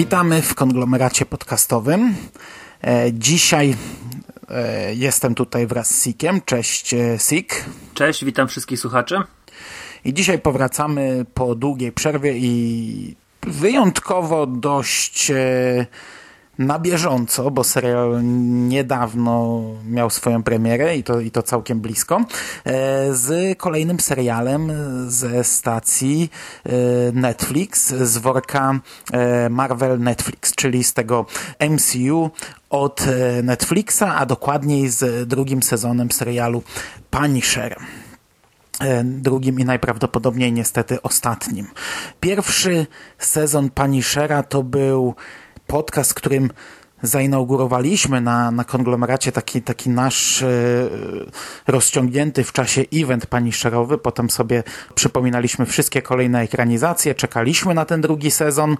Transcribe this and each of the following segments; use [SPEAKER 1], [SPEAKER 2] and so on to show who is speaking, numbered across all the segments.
[SPEAKER 1] Witamy w konglomeracie podcastowym. E, dzisiaj e, jestem tutaj wraz z Sikiem. Cześć e, Sik.
[SPEAKER 2] Cześć, witam wszystkich słuchaczy.
[SPEAKER 1] I dzisiaj powracamy po długiej przerwie i wyjątkowo dość na bieżąco, bo serial niedawno miał swoją premierę i to, i to całkiem blisko, z kolejnym serialem ze stacji Netflix, z worka Marvel Netflix, czyli z tego MCU od Netflixa, a dokładniej z drugim sezonem serialu Punisher drugim i najprawdopodobniej niestety ostatnim. Pierwszy sezon Punishera to był podcast, którym zainaugurowaliśmy na, na konglomeracie taki, taki nasz e, rozciągnięty w czasie event paniszerowy. Potem sobie przypominaliśmy wszystkie kolejne ekranizacje, czekaliśmy na ten drugi sezon,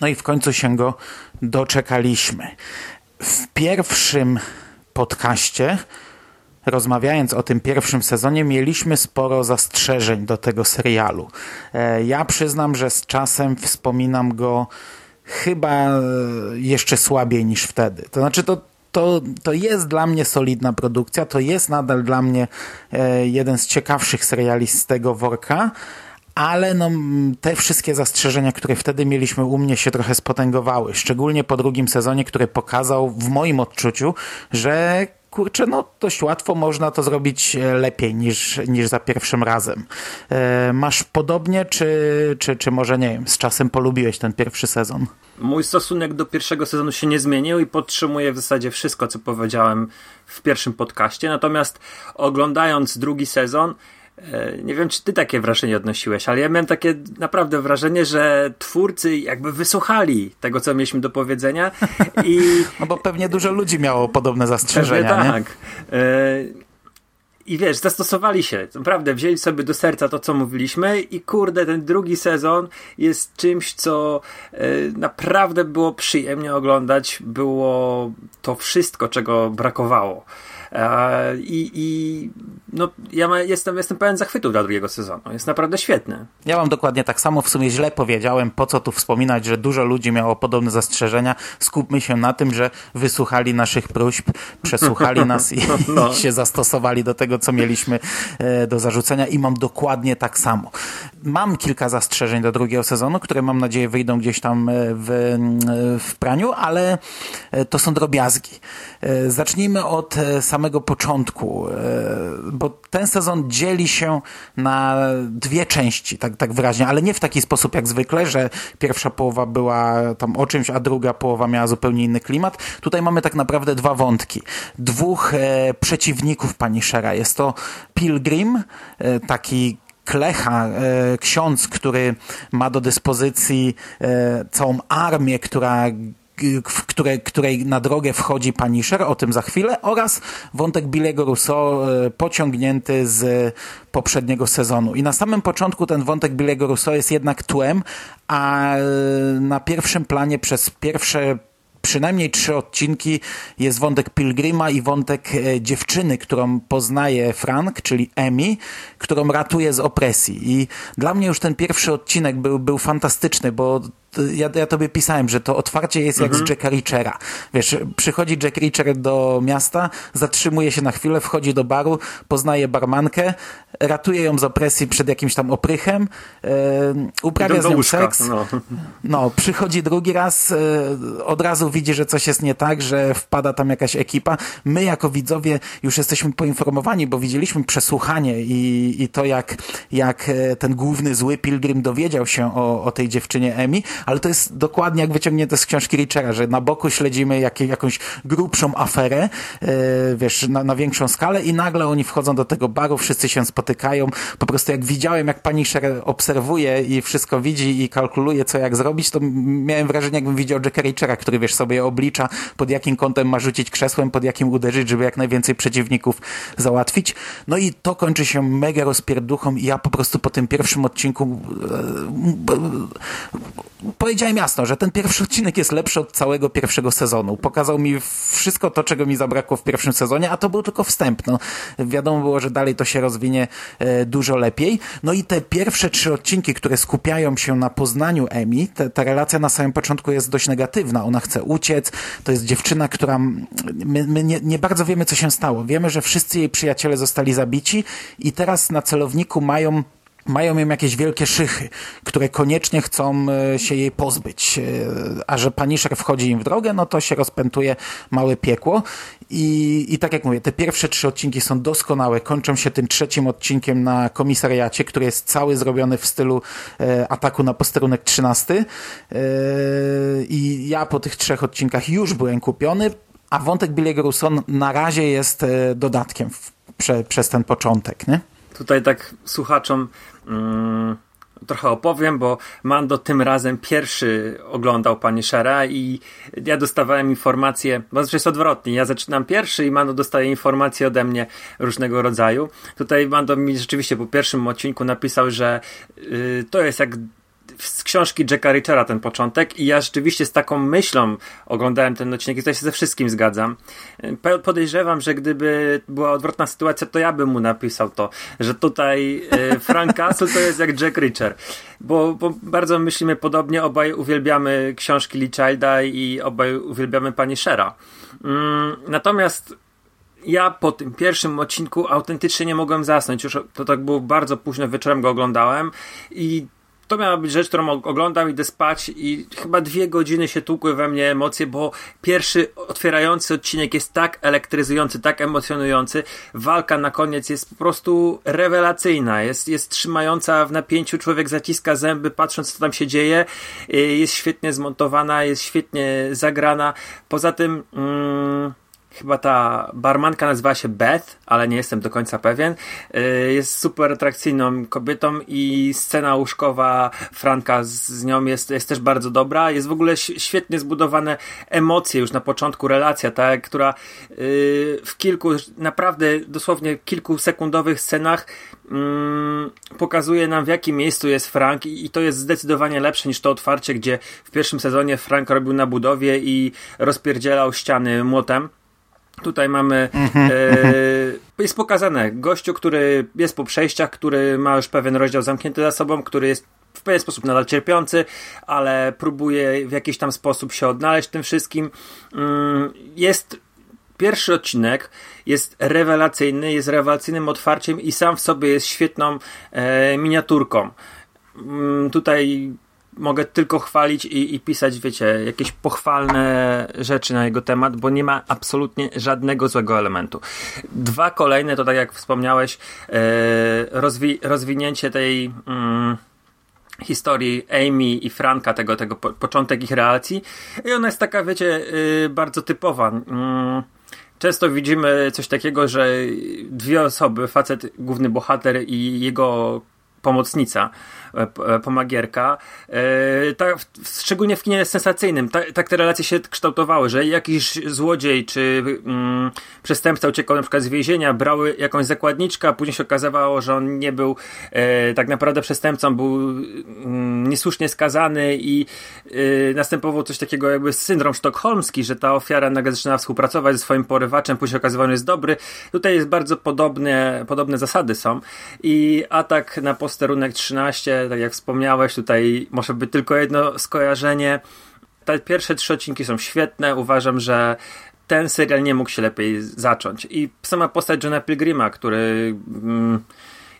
[SPEAKER 1] no i w końcu się go doczekaliśmy. W pierwszym podcaście rozmawiając o tym pierwszym sezonie, mieliśmy sporo zastrzeżeń do tego serialu. E, ja przyznam, że z czasem wspominam go chyba e, jeszcze słabiej niż wtedy. To znaczy, to, to, to jest dla mnie solidna produkcja, to jest nadal dla mnie e, jeden z ciekawszych seriali z tego worka, ale no, te wszystkie zastrzeżenia, które wtedy mieliśmy u mnie się trochę spotęgowały, szczególnie po drugim sezonie, który pokazał w moim odczuciu, że kurczę, no dość łatwo można to zrobić e, lepiej niż, niż za pierwszym razem. E, masz podobnie, czy, czy, czy może nie wiem, z czasem polubiłeś ten pierwszy sezon?
[SPEAKER 2] Mój stosunek do pierwszego sezonu się nie zmienił i podtrzymuję w zasadzie wszystko, co powiedziałem w pierwszym podcaście. Natomiast oglądając drugi sezon, nie wiem, czy ty takie wrażenie odnosiłeś, ale ja miałem takie naprawdę wrażenie, że twórcy jakby wysłuchali tego, co mieliśmy do powiedzenia i...
[SPEAKER 1] No bo pewnie dużo ludzi miało podobne zastrzeżenia,
[SPEAKER 2] pewnie tak. Nie? I wiesz, zastosowali się, naprawdę wzięli sobie do serca to, co mówiliśmy i kurde, ten drugi sezon jest czymś, co naprawdę było przyjemnie oglądać, było to wszystko, czego brakowało. E, I, i no, ja jestem, jestem pełen zachwytu dla drugiego sezonu. Jest naprawdę świetny.
[SPEAKER 1] Ja mam dokładnie tak samo. W sumie źle powiedziałem. Po co tu wspominać, że dużo ludzi miało podobne zastrzeżenia. Skupmy się na tym, że wysłuchali naszych próśb, przesłuchali nas i, no. i się zastosowali do tego, co mieliśmy e, do zarzucenia. I mam dokładnie tak samo. Mam kilka zastrzeżeń do drugiego sezonu, które mam nadzieję wyjdą gdzieś tam e, w, w praniu, ale to są drobiazgi. Zacznijmy od samego samego początku, e, bo ten sezon dzieli się na dwie części, tak, tak wyraźnie, ale nie w taki sposób jak zwykle, że pierwsza połowa była tam o czymś, a druga połowa miała zupełnie inny klimat. Tutaj mamy tak naprawdę dwa wątki. Dwóch e, przeciwników Punishera. Jest to Pilgrim, e, taki Klecha, e, ksiądz, który ma do dyspozycji e, całą armię, która w której, której na drogę wchodzi Punisher, o tym za chwilę, oraz wątek Billy'ego Rousseau pociągnięty z poprzedniego sezonu. I na samym początku ten wątek Billy'ego Rousseau jest jednak tłem, a e, na pierwszym planie przez pierwsze przynajmniej trzy odcinki jest wątek Pilgrima i wątek e, dziewczyny, którą poznaje Frank, czyli Emmy, którą ratuje z opresji. I dla mnie już ten pierwszy odcinek był, był fantastyczny, bo ja, ja tobie pisałem, że to otwarcie jest jak mhm. z Jacka Reachera. Wiesz, przychodzi Jack Reacher do miasta, zatrzymuje się na chwilę, wchodzi do baru, poznaje barmankę, ratuje ją z opresji przed jakimś tam oprychem, e, uprawia z nią seks. No. no. przychodzi drugi raz, e, od razu widzi, że coś jest nie tak, że wpada tam jakaś ekipa. My jako widzowie już jesteśmy poinformowani, bo widzieliśmy przesłuchanie i, i to, jak, jak e, ten główny zły Pilgrim dowiedział się o, o tej dziewczynie Emi, ale to jest dokładnie jak wyciągnięte z książki Richera, że na boku śledzimy jak, jakąś grubszą aferę, yy, wiesz, na, na większą skalę i nagle oni wchodzą do tego baru, wszyscy się spotykają. Po prostu jak widziałem, jak pani Sher obserwuje i wszystko widzi i kalkuluje, co jak zrobić, to miałem wrażenie, jakbym widział Jacka Richera, który, wiesz, sobie oblicza, pod jakim kątem ma rzucić krzesłem, pod jakim uderzyć, żeby jak najwięcej przeciwników załatwić. No i to kończy się mega rozpierduchą i ja po prostu po tym pierwszym odcinku e, powiedziałem jasno, że ten pierwszy odcinek jest lepszy od całego pierwszego sezonu. Pokazał mi wszystko to, czego mi zabrakło w pierwszym sezonie, a to był tylko wstęp. No, wiadomo było, że dalej to się rozwinie e, dużo lepiej. No i te pierwsze trzy odcinki, które skupiają się na poznaniu Emi, te, ta relacja na samym początku jest dość negatywna. Ona chce uciec, to jest dziewczyna, która my, my nie, nie bardzo wiemy, co się stało. Wiemy, że wszyscy jej przyjaciele zostali zabici i teraz na celowniku mają mają ją jakieś wielkie szychy, które koniecznie chcą e, się jej pozbyć. E, a że Punisher wchodzi im w drogę, no to się rozpętuje małe piekło. I, I tak jak mówię, te pierwsze trzy odcinki są doskonałe. Kończą się tym trzecim odcinkiem na komisariacie, który jest cały zrobiony w stylu e, ataku na posterunek 13. E, I ja po tych trzech odcinkach już byłem kupiony, a wątek Billy'ego Russo na razie jest dodatkiem w, prze, przez ten początek, nie?
[SPEAKER 2] Tutaj tak słuchaczom mm, trochę opowiem, bo Mando tym razem pierwszy oglądał Pani Shera i ja dostawałem informacje, bo zazwyczaj jest odwrotnie, ja zaczynam pierwszy i Mando dostaje informacje ode mnie różnego rodzaju. Tutaj Mando mi rzeczywiście po pierwszym odcinku napisał, że y, to jest jak z książki Jacka Richera ten początek i ja rzeczywiście z taką myślą oglądałem ten odcinek i tutaj się ze wszystkim zgadzam. Podejrzewam, że gdyby była odwrotna sytuacja, to ja bym mu napisał to, że tutaj e, Frank Castle to jest jak Jack Richer, bo, bo bardzo myślimy podobnie, obaj uwielbiamy książki Lee Childa i obaj uwielbiamy pani Shera. Mm, natomiast ja po tym pierwszym odcinku autentycznie nie mogłem zasnąć. Już to tak było bardzo późno wieczorem go oglądałem i to miała być rzecz, którą oglądam, idę spać i chyba dwie godziny się tłukły we mnie emocje, bo pierwszy otwierający odcinek jest tak elektryzujący, tak emocjonujący. Walka na koniec jest po prostu rewelacyjna, jest, jest trzymająca w napięciu, człowiek zaciska zęby patrząc co tam się dzieje, y, jest świetnie zmontowana, jest świetnie zagrana. Poza tym... Mm, chyba ta barmanka nazywa się Beth, ale nie jestem do końca pewien. Y, jest super atrakcyjną kobietą i scena łóżkowa Franka z nią jest, jest też bardzo dobra. Jest w ogóle świetnie zbudowane emocje już na początku, relacja, tak, która y, w kilku, naprawdę dosłownie kilku sekundowych scenach mm, pokazuje nam w jakim miejscu jest Frank i to jest zdecydowanie lepsze niż to otwarcie, gdzie w pierwszym sezonie Frank robił na budowie i rozpierdzielał ściany młotem. Tutaj mamy. Mhm, e, jest pokazane gościu, który jest po przejściach, który ma już pewien rozdział zamknięty za sobą, który jest w pewien sposób nadal cierpiący, ale próbuje w jakiś tam sposób się odnaleźć w tym wszystkim. Mm, jest pierwszy odcinek jest rewelacyjny, jest rewelacyjnym otwarciem i sam w sobie jest świetną e, miniaturką. Mm, tutaj mogę tylko chwalić i, i, pisać, wiecie, jakieś pochwalne rzeczy na jego temat, bo nie ma absolutnie żadnego złego elementu. Dwa kolejne to, tak jak wspomniałeś, e, rozwi rozwinięcie tej. Mm, historii Amy i Franka, tego, tego po początek ich relacji. I ona jest taka, wiecie, yy, bardzo typowa. Yy, często widzimy coś takiego, że dwie osoby, facet, główny bohater i jego pomocnica, pomagierka. E, ta, szczególnie w kinie sensacyjnym. Ta, tak te relacje się kształtowały, że jakiś złodziej czy mm, przestępca uciekał na przykład z więzienia, brały jakąś zakładniczkę, a później się okazywało, że on nie był e, tak naprawdę przestępcą, był mm, niesłusznie skazany i e, następował coś takiego jakby syndrom sztokholmski, że ta ofiara nagle zaczyna współpracować ze swoim porywaczem, później okazywało, że jest dobry. Tutaj jest bardzo podobne, podobne zasady są i atak na posterunek 13 tak jak wspomniałeś, tutaj może być tylko jedno skojarzenie. Te pierwsze trzy odcinki są świetne. Uważam, że ten serial nie mógł się lepiej zacząć. I sama postać Johna Pilgrima, który. Mm,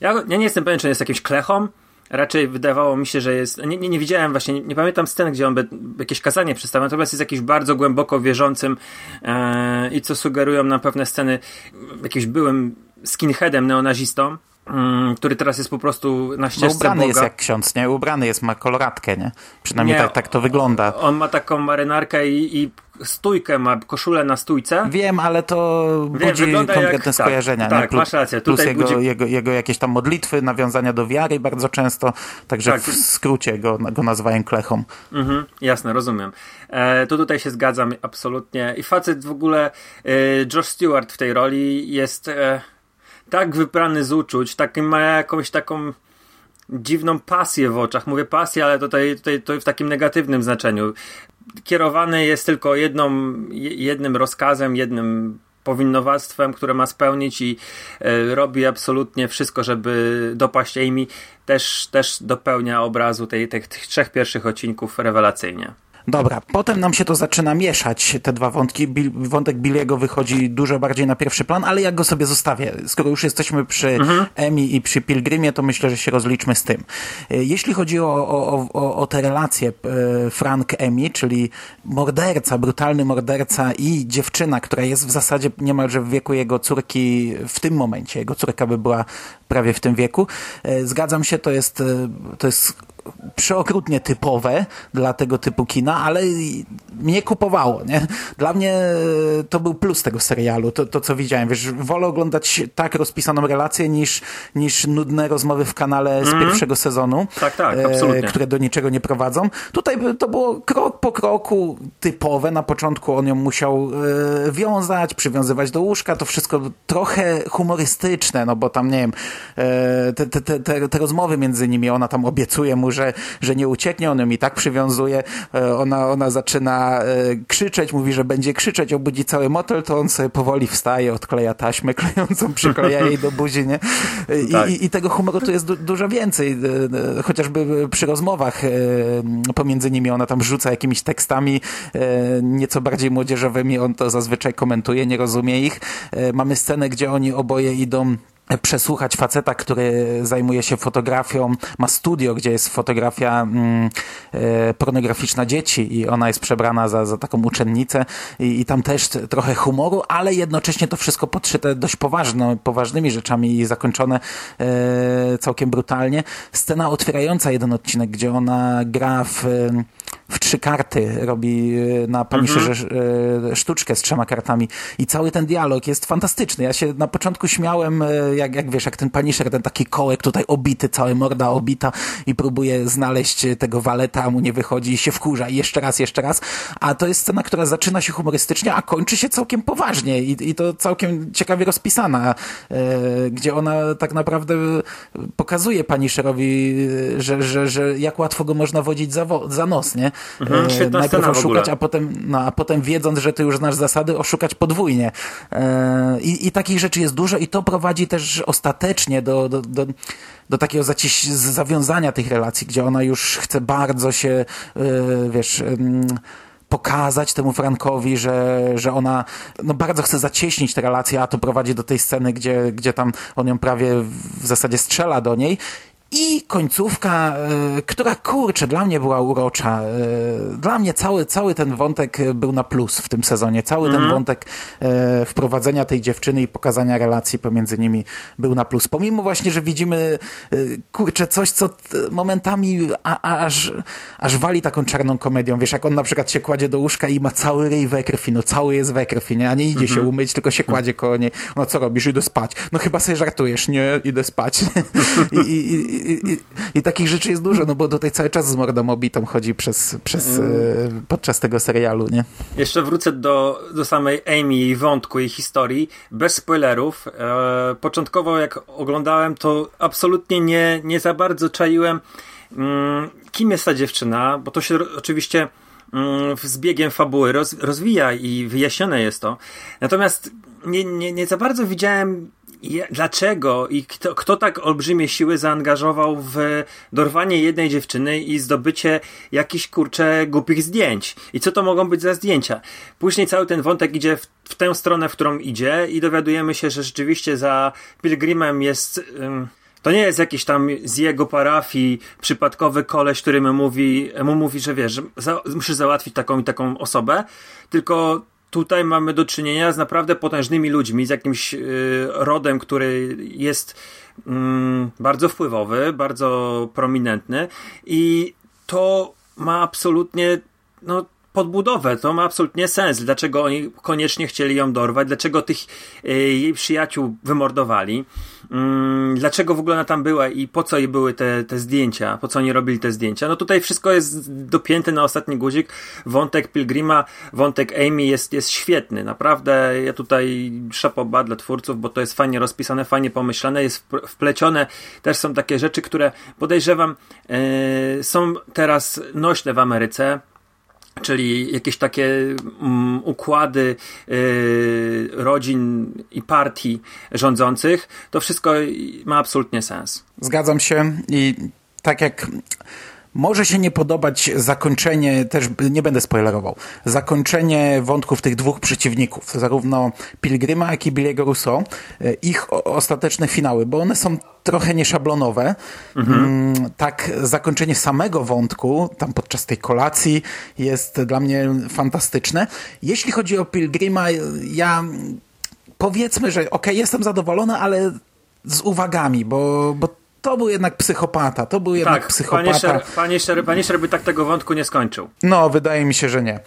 [SPEAKER 2] ja, ja, nie jestem pewien, czy on jest jakimś klechą. Raczej wydawało mi się, że jest. Nie, nie, nie widziałem właśnie, nie, nie, pamiętam sceny, gdzie on by jakieś kazanie przedstawiał, natomiast jest jakiś bardzo głęboko wierzącym e, i co sugerują na pewne sceny jakimś byłym skinheadem, neonazistą który teraz jest po prostu na
[SPEAKER 1] No,
[SPEAKER 2] ścieżce
[SPEAKER 1] ubrany
[SPEAKER 2] Boga.
[SPEAKER 1] jest jak ksiądz, nie? Ubrany jest, ma koloratkę, nie? Przynajmniej
[SPEAKER 2] Nie,
[SPEAKER 1] tak, tak to wygląda.
[SPEAKER 2] On ma taką marynarkę i, i stójkę, ma koszulę na stójce.
[SPEAKER 1] Wiem, ale to budzi
[SPEAKER 2] wygląda jak-
[SPEAKER 1] konkretne
[SPEAKER 2] tak,
[SPEAKER 1] skojarzenia.
[SPEAKER 2] tak,
[SPEAKER 1] nie? Plus,
[SPEAKER 2] masz rację,
[SPEAKER 1] plus
[SPEAKER 2] tutaj
[SPEAKER 1] jego,
[SPEAKER 2] budzi-
[SPEAKER 1] jego, jego jakieś tam modlitwy, nawiązania do wiary bardzo często, także
[SPEAKER 2] Tak.
[SPEAKER 1] w skrócie go, go nazywają klechą.
[SPEAKER 2] Mhm, jasne, rozumiem. E, to tutaj się zgadzam absolutnie. I facet w ogóle, e, Josh Stewart w tej roli jest e, tak wyprany z uczuć, taki ma jakąś taką dziwną pasję w oczach. Mówię pasję, ale tutaj, tutaj to w takim negatywnym znaczeniu. Kierowany jest tylko jedną, je- jednym rozkazem, jednym powinowactwem, które ma spełnić i e, robi absolutnie wszystko, żeby dopaść Amy. Też, też dopełnia obrazu tej, tych trzech pierwszych odcinków rewelacyjnie.
[SPEAKER 1] Dobra, potem nam się to zaczyna mieszać, te dwa wątki. Bil, wątek Billiego wychodzi dużo bardziej na pierwszy plan, ale ja go sobie zostawię. Skoro już jesteśmy przy
[SPEAKER 2] Mhm.
[SPEAKER 1] Emi i przy Pilgrimie, to myślę, że się rozliczmy z tym. E, Jeśli chodzi o, o, o, o te relacje e, Frank-Emi, czyli morderca, brutalny morderca i dziewczyna, która jest w zasadzie niemalże w wieku jego córki w tym momencie. Jego córka by była prawie w tym wieku. E, Zgadzam się, to jest, to jest przeokrutnie typowe dla tego typu kina, ale mnie kupowało, nie? Dla mnie e, to był plus tego serialu, to, to co widziałem. Wiesz, wolę oglądać tak rozpisaną relację niż, niż nudne rozmowy w kanale z pierwszego sezonu.
[SPEAKER 2] Tak, tak,
[SPEAKER 1] e,
[SPEAKER 2] absolutnie.
[SPEAKER 1] Które do niczego nie prowadzą. Tutaj to było krok po kroku typowe. Na początku on ją musiał e, wiązać, przywiązywać do łóżka. To wszystko trochę humorystyczne, no bo tam, nie wiem, te, te, te, te rozmowy między nimi, ona tam obiecuje mu, że, że nie ucieknie, on ją i tak przywiązuje. E, ona, ona zaczyna e, krzyczeć, mówi, że będzie krzyczeć, obudzi cały motel, to on sobie powoli wstaje, odkleja taśmę klejącą, przykleja jej do buzi, nie? I,
[SPEAKER 2] Tak.
[SPEAKER 1] i, i tego humoru tu jest du dużo więcej. E, Chociażby przy rozmowach pomiędzy nimi ona tam rzuca jakimiś tekstami nieco bardziej młodzieżowymi, on to zazwyczaj komentuje, nie rozumie ich. Mamy scenę, gdzie oni oboje idą przesłuchać faceta, który zajmuje się fotografią, ma studio, gdzie jest fotografia mm, e, pornograficzna dzieci i ona jest przebrana za, za taką uczennicę i, i tam też trochę humoru, ale jednocześnie to wszystko podszyte dość poważno, poważnymi rzeczami i zakończone e, całkiem brutalnie. Scena otwierająca jeden odcinek, gdzie ona gra w, w trzy karty, robi e, na pamięci e, sztuczkę z trzema kartami i cały ten dialog jest fantastyczny. Ja się na początku śmiałem, e, jak, jak wiesz, jak ten paniszer, ten taki kołek tutaj obity, cała morda obita i próbuje znaleźć tego waleta, a mu nie wychodzi i się wkurza i jeszcze raz, jeszcze raz. A to jest scena, która zaczyna się humorystycznie, a kończy się całkiem poważnie i, i to całkiem ciekawie rozpisana, gdzie ona tak naprawdę pokazuje paniszerowi, e, że, że, że jak łatwo go można wodzić za, za nos, nie?
[SPEAKER 2] Mhm, świetna
[SPEAKER 1] najpierw oszukać, a potem, no, a potem wiedząc, że ty już znasz zasady, oszukać podwójnie. E, I, I takich rzeczy jest dużo i to prowadzi też ostatecznie do, do, do, do takiego zacieś, z- zawiązania tych relacji, gdzie ona już chce bardzo się, e, wiesz... pokazać temu Frankowi, że, że ona no bardzo chce zacieśnić te relacje, a to prowadzi do tej sceny, gdzie, gdzie tam on ją prawie w zasadzie strzela do niej. I końcówka, e, która kurczę, dla mnie była urocza. E, Dla mnie cały, cały ten wątek e, był na plus w tym sezonie. Cały ten wątek e, wprowadzenia tej dziewczyny i pokazania relacji pomiędzy nimi był na plus. Pomimo właśnie, że widzimy kurczę coś, co momentami a, a, aż, aż wali taką czarną komedią. Wiesz, jak on na przykład się kładzie do łóżka i ma cały ryj we krwi, no cały jest we krwi, nie? A nie idzie się umyć, tylko się kładzie koło niej. No co robisz? Idę spać. No chyba sobie żartujesz. Nie, idę spać. I, i, i, i, i, I takich rzeczy jest dużo, no bo tutaj cały czas z mordą obitą chodzi przez, przez, e, podczas tego serialu, nie?
[SPEAKER 2] Jeszcze wrócę do, do samej Amy, jej wątku, jej historii, bez spoilerów. E, początkowo jak oglądałem, to absolutnie nie, nie za bardzo czaiłem, mm, kim jest ta dziewczyna, bo to się oczywiście mm, z biegiem fabuły roz, rozwija i wyjaśnione jest to. Natomiast nie, nie, nie za bardzo widziałem dlaczego i kto, kto tak olbrzymie siły zaangażował w dorwanie jednej dziewczyny i zdobycie jakichś kurcze głupich zdjęć. I co to mogą być za zdjęcia? Później cały ten wątek idzie w, w tę stronę, w którą idzie i dowiadujemy się, że rzeczywiście za Pilgrimem jest... Ym, to nie jest jakiś tam z jego parafii przypadkowy koleś, który mu mówi, mu mówi że wiesz, że za, musisz załatwić taką i taką osobę, tylko tutaj mamy do czynienia z naprawdę potężnymi ludźmi, z jakimś y, rodem, który jest mm, bardzo wpływowy, bardzo prominentny i to ma absolutnie no, podbudowę. To ma absolutnie sens. Dlaczego oni koniecznie chcieli ją dorwać? Dlaczego tych y, jej przyjaciół wymordowali? Mm, dlaczego w ogóle ona tam była i po co jej były te, te zdjęcia? Po co oni robili te zdjęcia? No tutaj wszystko jest dopięte na ostatni guzik. Wątek Pilgrima, wątek Amy jest, jest świetny. Naprawdę ja tutaj szapoba dla twórców, bo to jest fajnie rozpisane, fajnie pomyślane, jest wplecione. Też są takie rzeczy, które podejrzewam yy, są teraz nośne w Ameryce czyli jakieś takie um, układy y, rodzin i partii rządzących, to wszystko ma absolutnie sens.
[SPEAKER 1] Zgadzam się i tak jak może się nie podobać zakończenie, też nie będę spoilerował, zakończenie wątków tych dwóch przeciwników, zarówno Pilgrima, jak i Billy'ego Rousseau, e, ich ostateczne finały, bo one są trochę nieszablonowe. Mhm. Mm, tak, zakończenie samego wątku, tam podczas tej kolacji, jest dla mnie fantastyczne. Jeśli chodzi o Pilgrima, ja powiedzmy, że okej, okay, jestem zadowolony, ale z uwagami, bo, bo to był jednak psychopata, to był jednak
[SPEAKER 2] tak,
[SPEAKER 1] psychopata.
[SPEAKER 2] Panie Szer, panie Szer by tak tego wątku nie skończył.
[SPEAKER 1] No, wydaje mi się, że nie.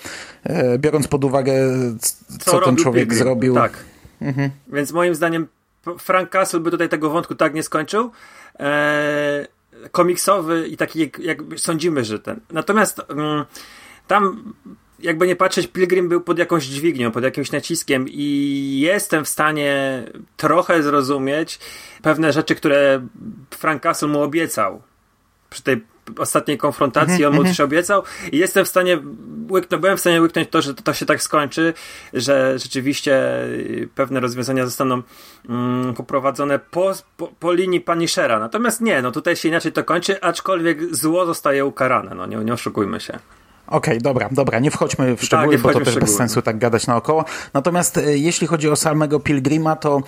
[SPEAKER 1] E, biorąc pod uwagę, co, co ten człowiek Pilgrim. zrobił.
[SPEAKER 2] Tak. Mhm. Więc moim zdaniem Frank Castle by tutaj tego wątku tak nie skończył. E, komiksowy i taki, jak, jak, sądzimy, że ten. Natomiast mm, tam jakby nie patrzeć, Pilgrim był pod jakąś dźwignią, pod jakimś naciskiem i jestem w stanie trochę zrozumieć pewne rzeczy, które Frank Castle mu obiecał przy tej ostatniej konfrontacji, on mu mhm, coś obiecał i jestem w stanie łyknąć, byłem w stanie łyknąć to, że to się tak skończy, że rzeczywiście pewne rozwiązania zostaną mm, poprowadzone po, po, po linii Punishera. Natomiast nie, no tutaj się inaczej to kończy, aczkolwiek zło zostaje ukarane, no nie, nie oszukujmy się.
[SPEAKER 1] Okej, okay, dobra, dobra, nie wchodźmy w szczegóły, tak, bo to też bez sensu tak gadać naokoło. Natomiast e, jeśli chodzi o samego Pilgrima, to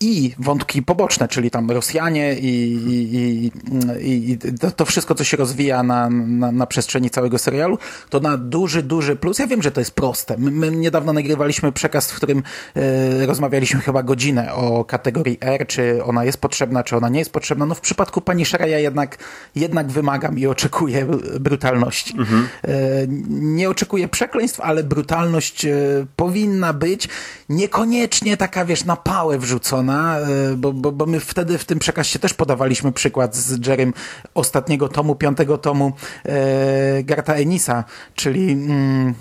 [SPEAKER 1] i wątki poboczne, czyli tam Rosjanie i, i, i, i to wszystko, co się rozwija na, na, na, przestrzeni całego serialu, to na duży, duży plus. Ja wiem, że to jest proste. My, my niedawno nagrywaliśmy przekaz, w którym e, rozmawialiśmy chyba godzinę o kategorii R, czy ona jest potrzebna, czy ona nie jest potrzebna. No w przypadku pani Szera ja jednak, jednak wymagam i oczekuję brutalności. Mhm. E, nie oczekuję przekleństw, ale brutalność e, powinna być. Niekoniecznie taka, wiesz, na pałę wrzucona, E, bo, bo, bo my wtedy w tym przekazie też podawaliśmy przykład z Jerem ostatniego tomu, piątego tomu e, Garta Enisa, czyli... Mm,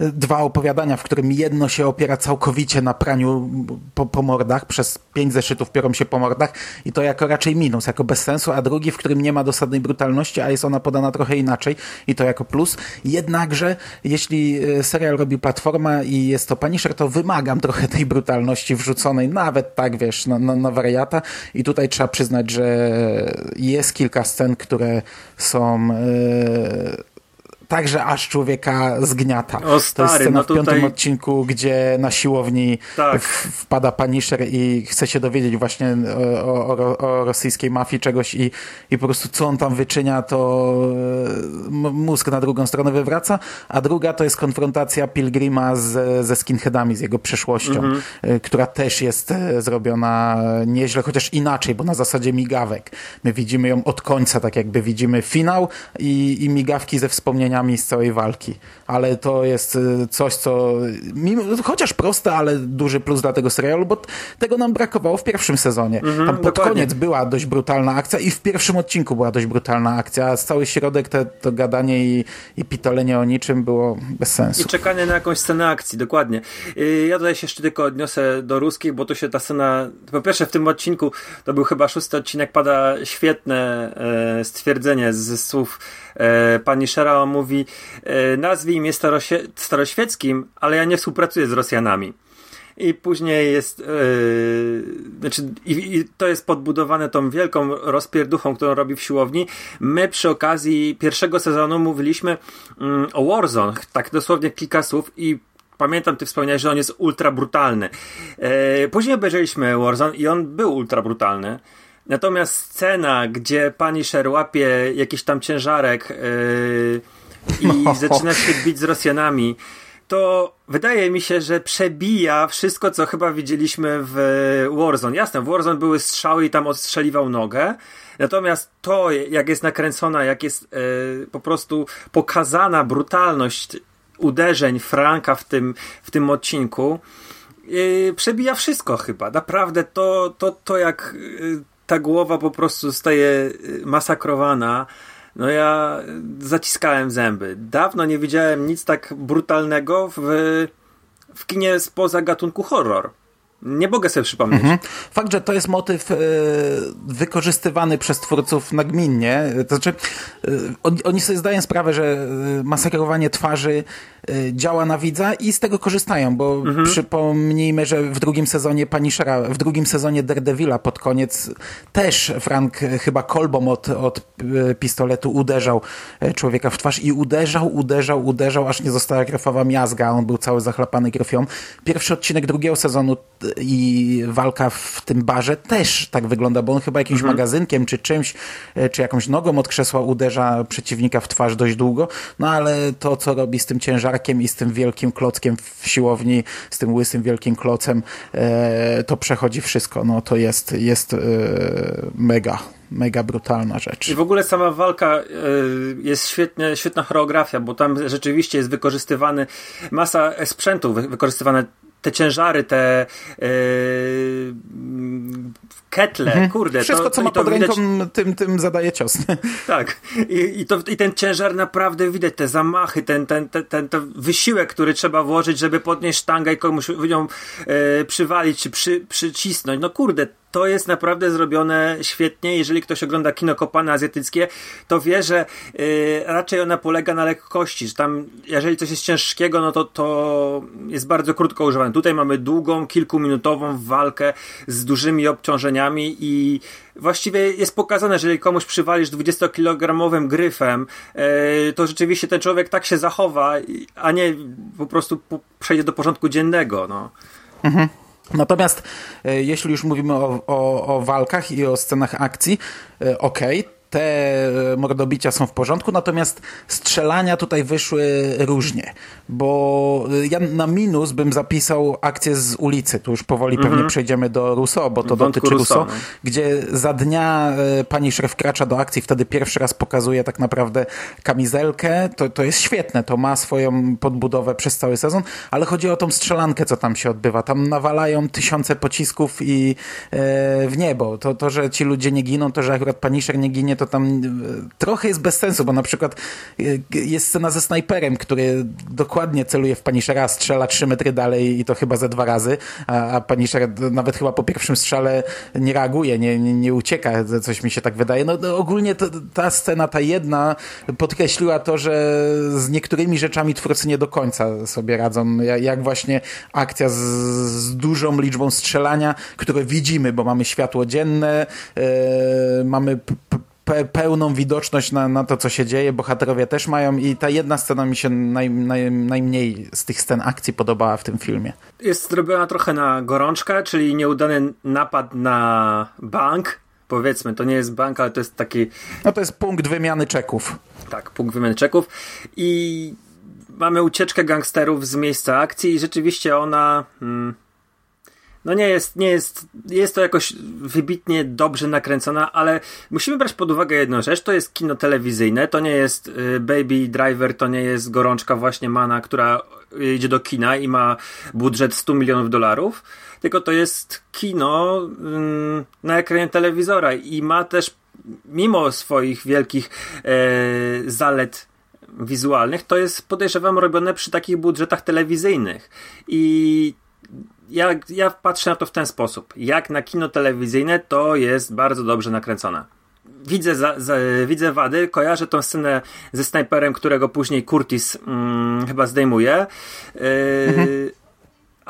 [SPEAKER 1] dwa opowiadania, w którym jedno się opiera całkowicie na praniu po, po mordach, przez pięć zeszytów piorą się po mordach i to jako raczej minus, jako bez sensu, a drugi, w którym nie ma dosadnej brutalności, a jest ona podana trochę inaczej i to jako plus. Jednakże, jeśli e, serial robi platforma i jest to Punisher, to wymagam trochę tej brutalności wrzuconej, nawet tak, wiesz, na, na, na wariata i tutaj trzeba przyznać, że jest kilka scen, które są yy, także aż człowieka zgniata.
[SPEAKER 2] O, stary,
[SPEAKER 1] to jest scena
[SPEAKER 2] no tutaj...
[SPEAKER 1] w piątym odcinku, gdzie na siłowni tak. wpada Punisher i chce się dowiedzieć właśnie o, o, o, rosyjskiej mafii czegoś i, i po prostu co on tam wyczynia, to e, mózg na drugą stronę wywraca, a druga to jest konfrontacja Pilgrima z, ze skinheadami, z jego przeszłością, mhm. E, która też jest e, zrobiona nieźle, chociaż inaczej, bo na zasadzie migawek. My widzimy ją od końca, tak jakby widzimy finał i, i migawki ze wspomnienia z całej walki. Ale to jest y, coś, co mimo, chociaż proste, ale duży plus dla tego serialu, bo tego nam brakowało w pierwszym sezonie. Mhm, Tam pod dokładnie. koniec była dość brutalna akcja i w pierwszym odcinku była dość brutalna akcja, a cały środek te, to gadanie i, i pitolenie o niczym było bez sensu.
[SPEAKER 2] I czekanie na jakąś scenę akcji, dokładnie. Y, ja tutaj się jeszcze tylko odniosę do ruskich, bo to się ta scena, po pierwsze w tym odcinku, to był chyba szósty odcinek, pada świetne e, stwierdzenie z słów e, pani Shera, mówi e, nazwij mnie staroświeckim, ale ja nie współpracuję z Rosjanami. I później jest, yy, znaczy, i, i, to jest podbudowane tą wielką rozpierduchą, którą robi w siłowni. My przy okazji pierwszego sezonu mówiliśmy yy, o Warzone, tak dosłownie kilka słów i pamiętam, ty wspomniałeś, że on jest ultra brutalny. Później obejrzeliśmy Warzone i on był ultra brutalny. Natomiast scena, gdzie pani Sher łapie jakiś tam ciężarek yy, i no. zaczyna się bić z Rosjanami, to wydaje mi się, że przebija wszystko, co chyba widzieliśmy w Warzone. Jasne, w Warzone były strzały i tam odstrzeliwał nogę, natomiast to, jak jest nakręcona, jak jest e, po prostu pokazana brutalność uderzeń Franka w tym, w tym odcinku, e, przebija wszystko chyba. Naprawdę to, to, to jak e, ta głowa po prostu zostaje e, masakrowana, no ja zaciskałem zęby. Dawno nie widziałem nic tak brutalnego w, w kinie spoza gatunku horror. Nie mogę sobie przypomnieć. Mhm.
[SPEAKER 1] Fakt, że to jest motyw y, wykorzystywany przez twórców nagminnie. To znaczy, y, oni, oni sobie zdają sprawę, że y, masakrowanie twarzy Y, działa na widza i z tego korzystają, bo mhm. przypomnijmy, że w drugim sezonie Punishera, w drugim sezonie Daredevila pod koniec też Frank chyba kolbą od, od pistoletu uderzał człowieka w twarz i uderzał, uderzał, uderzał, aż nie została krewowa miazga, on był cały zachlapany krwią. Pierwszy odcinek drugiego sezonu i walka w tym barze też tak wygląda, bo on chyba jakimś mhm. magazynkiem czy czymś, czy jakąś nogą od krzesła uderza przeciwnika w twarz dość długo, no ale to, co robi z tym ciężarem i z tym wielkim klockiem w siłowni, z tym łysym wielkim klocem, e, to przechodzi wszystko. No to jest, jest e, mega mega brutalna rzecz.
[SPEAKER 2] I w ogóle sama walka e, jest świetnie, świetna choreografia, bo tam rzeczywiście jest wykorzystywany masa sprzętu, wykorzystywane te ciężary, te yy, ketle, mhm. kurde.
[SPEAKER 1] Wszystko, to, co to, ma pod ręką, widać... tym, tym zadaje cios.
[SPEAKER 2] Tak. I, i, to, I ten ciężar naprawdę widać, te zamachy, ten, ten, ten, ten, ten wysiłek, który trzeba włożyć, żeby podnieść sztangę i komuś ją e, przywalić, czy przy, przycisnąć. No kurde, to jest naprawdę zrobione świetnie. Jeżeli ktoś ogląda kino kopane azjatyckie, to wie, że y, raczej ona polega na lekkości, że tam, jeżeli coś jest ciężkiego, no to to jest bardzo krótko używane. Tutaj mamy długą, kilkuminutową walkę z dużymi obciążeniami i właściwie jest pokazane, że jeżeli komuś przywalisz 20-kilogramowym gryfem, y, to rzeczywiście ten człowiek tak się zachowa, a nie po prostu przejdzie do porządku dziennego. No. Mhm.
[SPEAKER 1] Natomiast e, jeśli już mówimy o, o, o walkach i o scenach akcji, e, okej, okay, te mordobicia są w porządku, natomiast strzelania tutaj wyszły różnie, bo ja na minus bym zapisał akcję z ulicy, tu już powoli mm -hmm. pewnie przejdziemy do Rousseau, bo to Wątku dotyczy Rousseau, no. gdzie za dnia e, pani szef wkracza do akcji, wtedy pierwszy raz pokazuje tak naprawdę kamizelkę, to, to jest świetne, to ma swoją podbudowę przez cały sezon, ale chodzi o tą strzelankę, co tam się odbywa, tam nawalają tysiące pocisków i e, w niebo, to, to, że ci ludzie nie giną, to, że akurat paniszer nie ginie, to tam e, trochę jest bez sensu, bo na przykład e, jest scena ze snajperem, który dokładnie celuje w Punishera, strzela trzy metry dalej i to chyba ze dwa razy, a, a nawet chyba po pierwszym strzale nie reaguje, nie, nie, nie ucieka, coś mi się tak wydaje. No, no ogólnie to, ta scena, ta jedna podkreśliła to, że z niektórymi rzeczami twórcy nie do końca sobie radzą, jak właśnie akcja z, z dużą liczbą strzelania, które widzimy, bo mamy światło dzienne, yy, mamy pe pełną widoczność na, na to, co się dzieje. Bohaterowie też mają i ta jedna scena mi się naj, naj, najmniej z tych scen akcji podobała w tym filmie.
[SPEAKER 2] Jest zrobiona trochę na gorączkę, czyli nieudany napad na bank. Powiedzmy, to nie jest bank, ale to jest taki...
[SPEAKER 1] No to jest punkt wymiany czeków.
[SPEAKER 2] Tak, punkt wymiany czeków i mamy ucieczkę gangsterów z miejsca akcji i rzeczywiście ona... Hmm, no nie jest, nie jest, jest to jakoś wybitnie dobrze nakręcona, ale musimy brać pod uwagę jedną rzecz, to jest kino telewizyjne, to nie jest y, Baby Driver, to nie jest gorączka właśnie Mana, która idzie do kina i ma budżet 100 milionów dolarów, tylko to jest kino mm, na ekranie telewizora i ma też mimo swoich wielkich e, zalet wizualnych, to jest podejrzewam robione przy takich budżetach telewizyjnych. I ja, ja patrzę na to w ten sposób. Jak na kino telewizyjne, to jest bardzo dobrze nakręcone. Widzę, za, za, widzę wady, kojarzę tą scenę ze snajperem, którego później Curtis mm, chyba zdejmuje. Yy, mhm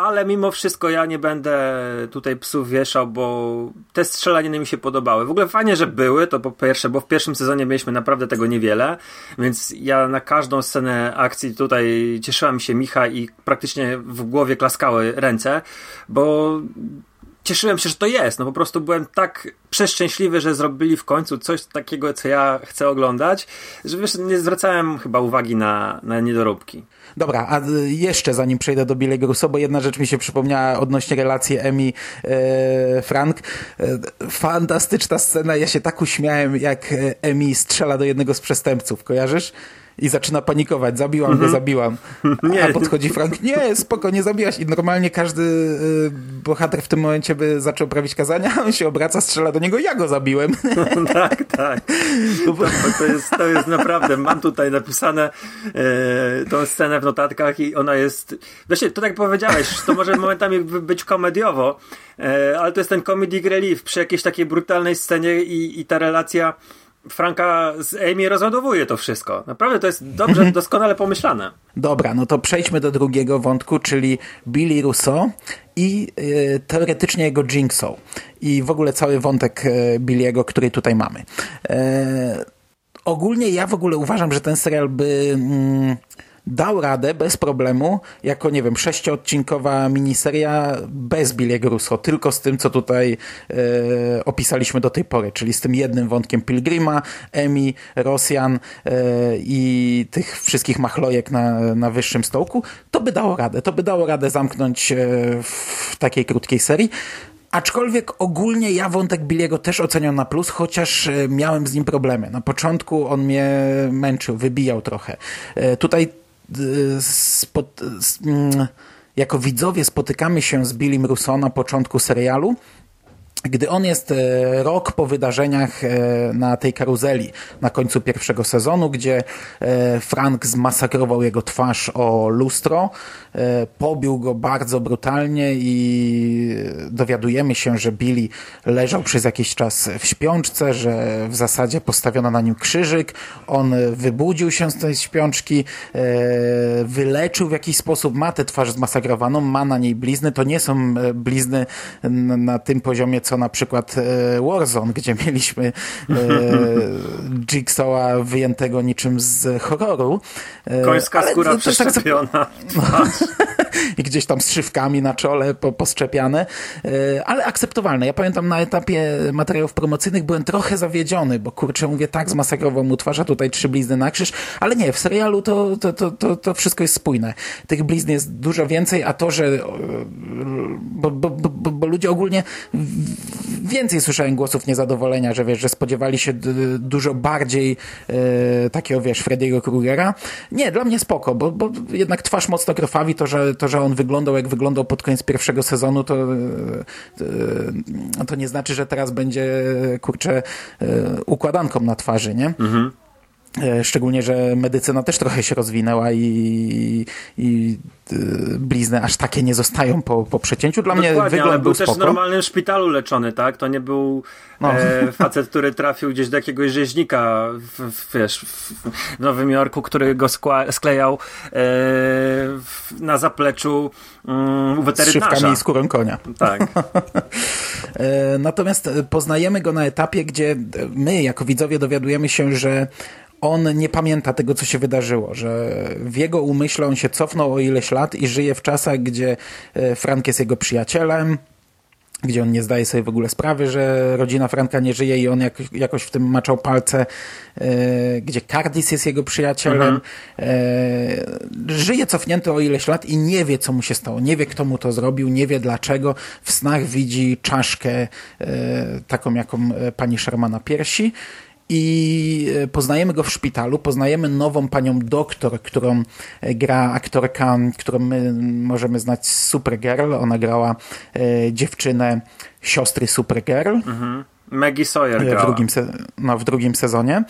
[SPEAKER 2] ale mimo wszystko ja nie będę tutaj psów wieszał, bo te strzelaniny mi się podobały. W ogóle fajnie, że były, to po pierwsze, bo w pierwszym sezonie mieliśmy naprawdę tego niewiele, więc ja na każdą scenę akcji tutaj cieszyła mi się Micha i praktycznie w głowie klaskały ręce, bo cieszyłem się, że to jest. No po prostu byłem tak przeszczęśliwy, że zrobili w końcu coś takiego, co ja chcę oglądać, że wiesz, nie zwracałem chyba uwagi na, na niedoróbki.
[SPEAKER 1] Dobra, a y, jeszcze zanim przejdę do Billy'ego Russo, bo jedna rzecz mi się przypomniała odnośnie relacji Emi e, Frank. E, fantastyczna scena, ja się tak uśmiałem, jak Emi strzela do jednego z przestępców, kojarzysz? I zaczyna panikować. Zabiłam go, mhm. zabiłam. Nie. A podchodzi Frank, nie, spoko, nie zabiłaś. I normalnie każdy y, bohater w tym momencie by zaczął prawić kazania, on się obraca, strzela do niego, ja go zabiłem.
[SPEAKER 2] tak, tak. To, to, jest, to jest naprawdę, mam tutaj napisane e, tą scenę w notatkach i ona jest, właśnie to tak powiedziałeś, to może momentami być komediowo, e, ale to jest ten comedic relief przy jakiejś takiej brutalnej scenie i, i ta relacja Franka z Amy rozładowuje to wszystko. Naprawdę to jest dobrze, doskonale pomyślane.
[SPEAKER 1] Dobra, no to przejdźmy do drugiego wątku, czyli Billy Russo i y, teoretycznie jego Jigsaw i w ogóle cały wątek y, Billy'ego, który tutaj mamy. E, ogólnie ja w ogóle uważam, że ten serial by... Mm, dał radę bez problemu, jako, nie wiem, sześciodcinkowa miniseria bez Billy'ego Russo, tylko z tym, co tutaj e, opisaliśmy do tej pory, czyli z tym jednym wątkiem Pilgrima, Emi, Rosjan e, i tych wszystkich machlojek na, na wyższym stołku, to by dało radę. To by dało radę zamknąć e, w takiej krótkiej serii. Aczkolwiek ogólnie ja wątek Billiego też oceniam na plus, chociaż e, miałem z nim problemy. Na początku on mnie męczył, wybijał trochę. E, tutaj spot, mm, jako widzowie spotykamy się z Billim Russo na początku serialu gdy on jest e, rok po wydarzeniach e, na tej karuzeli na końcu pierwszego sezonu, gdzie e, Frank zmasakrował jego twarz o lustro, pobił go bardzo brutalnie i dowiadujemy się, że Billy leżał przez jakiś czas w śpiączce, że w zasadzie postawiono na nim krzyżyk, on wybudził się z tej śpiączki, wyleczył w jakiś sposób, ma tę twarz zmasakrowaną, ma na niej blizny, to nie są blizny na tym poziomie, co na przykład e, Warzone, gdzie mieliśmy e, Jigsaw'a wyjętego niczym z horroru.
[SPEAKER 2] E, Końska skóra tak przeszczepiona.
[SPEAKER 1] I gdzieś tam z szywkami na czole po, poszczepiane, ale akceptowalne. Ja pamiętam na etapie materiałów promocyjnych byłem trochę zawiedziony, bo kurczę, mówię, tak zmasakrował mu twarza, tutaj trzy blizny na krzyż, ale nie, w serialu to, to, to, to, to wszystko jest spójne. Tych blizn jest dużo więcej, a to, że bo, bo, bo, bo ludzie ogólnie więcej słyszałem głosów niezadowolenia, że wiesz, że spodziewali się dużo bardziej e, takiego, wiesz, Freddy'ego Krugera. Nie, dla mnie spoko, bo, bo jednak twarz mocno krwawi, to że, to, że on wyglądał jak wyglądał pod koniec pierwszego sezonu, to, to, e, to nie znaczy, że teraz będzie, kurczę, e, układanką na twarzy, nie? Mhm. E, szczególnie, że medycyna też trochę się rozwinęła i, i e, blizny aż takie nie zostają po, po przecięciu. Dla Dokładnie, mnie wygląd
[SPEAKER 2] ale
[SPEAKER 1] był
[SPEAKER 2] też w normalnym szpitalu leczony, tak? To nie był no. e, facet, który trafił gdzieś do jakiegoś rzeźnika w, w, wiesz, w Nowym Jorku, który go skła, sklejał e, na zapleczu u weterynarza.
[SPEAKER 1] Z szywkami i skórą konia.
[SPEAKER 2] Tak.
[SPEAKER 1] e, natomiast poznajemy go na etapie, gdzie my jako widzowie dowiadujemy się, że on nie pamięta tego, co się wydarzyło, że w jego umyśle on się cofnął o ileś lat i żyje w czasach, gdzie e, Frank jest jego przyjacielem, gdzie on nie zdaje sobie w ogóle sprawy, że rodzina Franka nie żyje i on jak, jakoś w tym maczał palce, e, gdzie Cardis jest jego przyjacielem. Mhm. E, żyje cofnięty o ileś lat i nie wie, co mu się stało. Nie wie, kto mu to zrobił, nie wie dlaczego. W snach widzi czaszkę e, taką, jaką pani Shermana na piersi i e, poznajemy go w szpitalu, poznajemy nową panią doktor, którą e, gra aktorka, którą my możemy znać z Supergirl. Ona grała e, dziewczynę siostry Supergirl. Mhm.
[SPEAKER 2] Maggie Sawyer
[SPEAKER 1] w drugim, no, w drugim sezonie.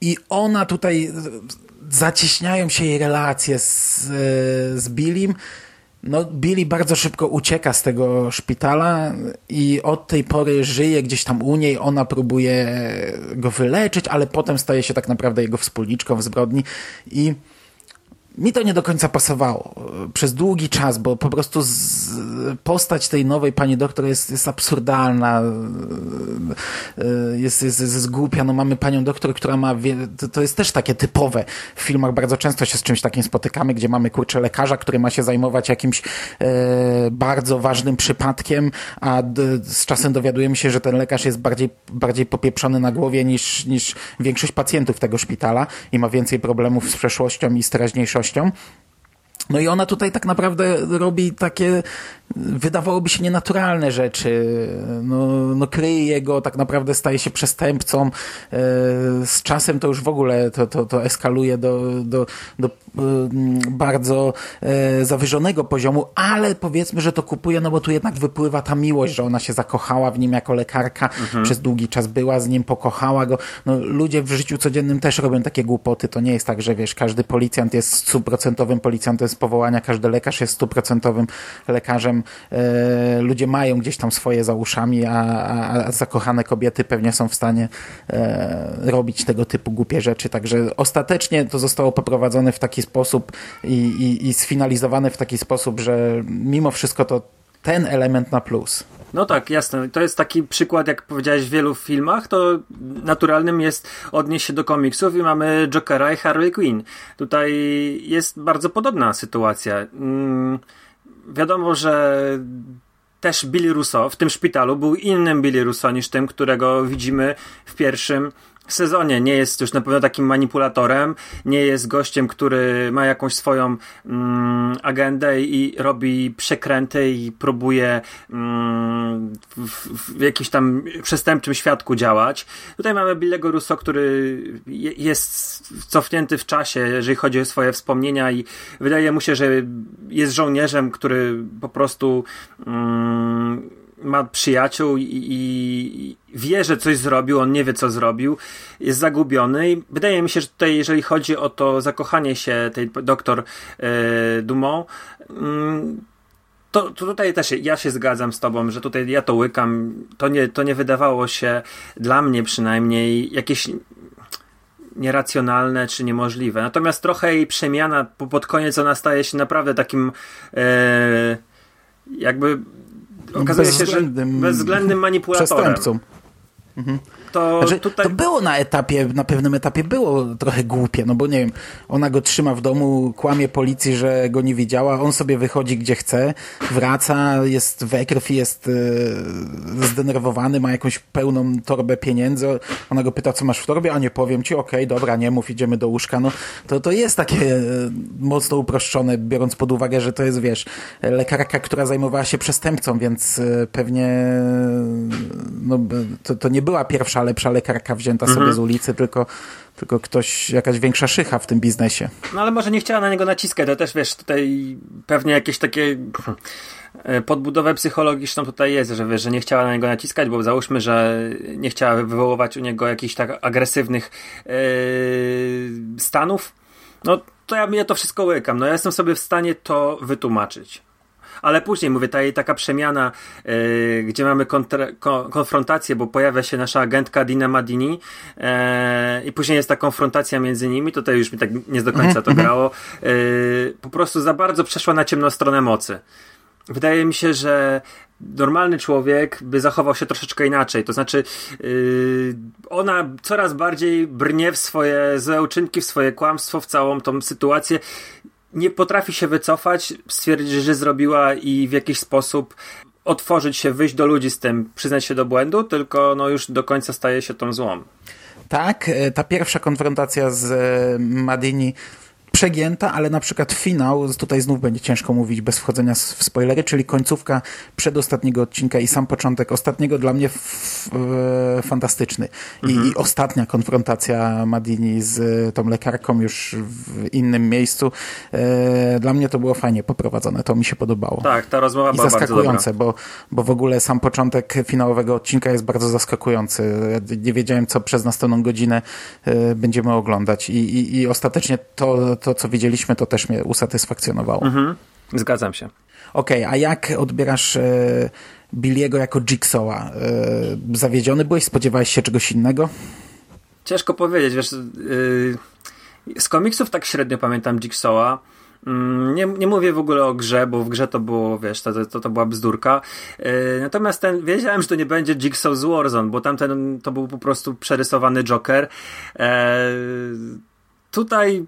[SPEAKER 1] I ona tutaj zacieśniają się jej relacje z, z Billim no, Billy bardzo szybko ucieka z tego szpitala i od tej pory żyje gdzieś tam u niej. Ona próbuje go wyleczyć, ale potem staje się tak naprawdę jego wspólniczką w zbrodni i mi to nie do końca pasowało przez długi czas, bo po prostu z, postać tej nowej pani doktor jest, jest absurdalna, jest, jest, jest głupia. No mamy panią doktor, która ma, to jest też takie typowe. W filmach bardzo często się z czymś takim spotykamy, gdzie mamy kurczę lekarza, który ma się zajmować jakimś e, bardzo ważnym przypadkiem, a d, z czasem dowiadujemy się, że ten lekarz jest bardziej, bardziej popieprzony na głowie niż, niż większość pacjentów tego szpitala i ma więcej problemów z przeszłością i z teraźniejszością. No i ona tutaj tak naprawdę robi takie, wydawałoby się nienaturalne rzeczy. No, no kryje go, tak naprawdę staje się przestępcą. E, z czasem to już w ogóle to, to, to eskaluje do, do, do mm, bardzo e, zawyżonego poziomu, ale powiedzmy, że to kupuje, no bo tu jednak wypływa ta miłość, że ona się zakochała w nim jako lekarka, mhm. przez długi czas była z nim, pokochała go. No, ludzie w życiu codziennym też robią takie głupoty. To nie jest tak, że wiesz, każdy policjant jest stuprocentowym policjantem z powołania, każdy lekarz jest stuprocentowym lekarzem. E, ludzie mają gdzieś tam swoje za uszami, a, a, a zakochane kobiety pewnie są w stanie e, robić tego typu głupie rzeczy. Także ostatecznie to zostało poprowadzone w taki sposób i, i, i sfinalizowane w taki sposób, że mimo wszystko to ten element na plus.
[SPEAKER 2] No tak, jasne. To jest taki przykład, jak powiedziałeś w wielu filmach, to naturalnym jest odnieść się do komiksów i mamy Jokera i Harley Quinn. Tutaj jest bardzo podobna sytuacja. Mm, wiadomo, że też Billy Russo w tym szpitalu był innym Billy Russo niż tym, którego widzimy w pierwszym sezonie. Nie jest już na pewno takim manipulatorem, nie jest gościem, który ma jakąś swoją mm, agendę i robi przekręty i próbuje mm, w, w, jakimś tam przestępczym świadku działać. Tutaj mamy Billego Russo, który jest cofnięty w czasie, jeżeli chodzi o swoje wspomnienia i wydaje mu się, że jest żołnierzem, który po prostu mm, ma przyjaciół i, i, wie, że coś zrobił, on nie wie, co zrobił, jest zagubiony i wydaje mi się, że tutaj, jeżeli chodzi o to zakochanie się tej doktor e, Dumont, mm, to, to, tutaj też ja się zgadzam z tobą, że tutaj ja to łykam. To nie, to nie wydawało się dla mnie przynajmniej jakieś nieracjonalne czy niemożliwe. Natomiast trochę jej przemiana pod koniec ona staje się naprawdę takim e, jakby okazuje się, że bezwzględnym manipulatorem.
[SPEAKER 1] Przestępcą. Mhm. To, znaczy, tutaj... to było na etapie, na pewnym etapie było trochę głupie, no bo nie wiem, ona go trzyma w domu, kłamie policji, że go nie widziała, on sobie wychodzi gdzie chce, wraca, jest we krwi, jest e, zdenerwowany, ma jakąś pełną torbę pieniędzy, ona go pyta, co masz w torbie, a nie powiem ci, okej, okay, dobra, nie mów, idziemy do łóżka, no to, to jest takie e, mocno uproszczone, biorąc pod uwagę, że to jest, wiesz, lekarka, która zajmowała się przestępcą, więc e, pewnie no, to, to nie była pierwsza lepsza lekarka wzięta mhm. sobie z ulicy, tylko, tylko ktoś, jakaś większa szycha w tym biznesie.
[SPEAKER 2] No ale może nie chciała na niego naciskać, to też wiesz, tutaj pewnie jakieś takie e, podbudowę psychologiczną tutaj jest, że wiesz, że nie chciała na niego naciskać, bo załóżmy, że nie chciała wywoływać u niego jakichś tak agresywnych yy, stanów, no to ja, ja to wszystko łykam. No ja jestem sobie w stanie to wytłumaczyć ale później, mówię, ta jej taka przemiana, yy, gdzie mamy kontra, ko, konfrontację, bo pojawia się nasza agentka Dina Madini yy, i później jest ta konfrontacja między nimi, tutaj już mi tak nie do końca to mhm, grało, yy, po prostu za bardzo przeszła na ciemną stronę mocy. Wydaje mi się, że normalny człowiek by zachował się troszeczkę inaczej. To znaczy, yy, ona coraz bardziej brnie w swoje złe uczynki, w swoje kłamstwo, w całą tą sytuację nie potrafi się wycofać, stwierdzić, że zrobiła i w jakiś sposób otworzyć się, wyjść do ludzi z tym, przyznać się do błędu, tylko no już do końca staje się tą złą.
[SPEAKER 1] Tak, e, ta pierwsza konfrontacja z e, Madini przegięta, ale na przykład finał, tutaj znów będzie ciężko mówić bez wchodzenia w spoilery, czyli końcówka przedostatniego odcinka i sam początek ostatniego dla mnie e, fantastyczny. I, mhm. I, ostatnia konfrontacja Madini z tą lekarką już w innym miejscu. E, dla mnie to było fajnie poprowadzone, to mi się podobało.
[SPEAKER 2] Tak, ta rozmowa
[SPEAKER 1] I była zaskakujące, bo, bo w ogóle sam początek finałowego odcinka jest bardzo zaskakujący. Nie wiedziałem, co przez następną godzinę e, będziemy oglądać i, i, i ostatecznie to to, co widzieliśmy, to też mnie usatysfakcjonowało. Mhm.
[SPEAKER 2] Zgadzam się.
[SPEAKER 1] Okej, okay, a jak odbierasz e, Billiego jako Jigsawa? E, zawiedziony byłeś? Spodziewałeś się czegoś innego?
[SPEAKER 2] Ciężko powiedzieć, wiesz, yy, z komiksów tak średnio pamiętam Jigsawa. Mm, nie, nie mówię w ogóle o grze, bo w grze to było, wiesz, to, to, to była bzdurka. Yy, natomiast ten, wiedziałem, że to nie będzie Jigsaw z Warzone, bo tamten to był po prostu przerysowany Joker. Yy, tutaj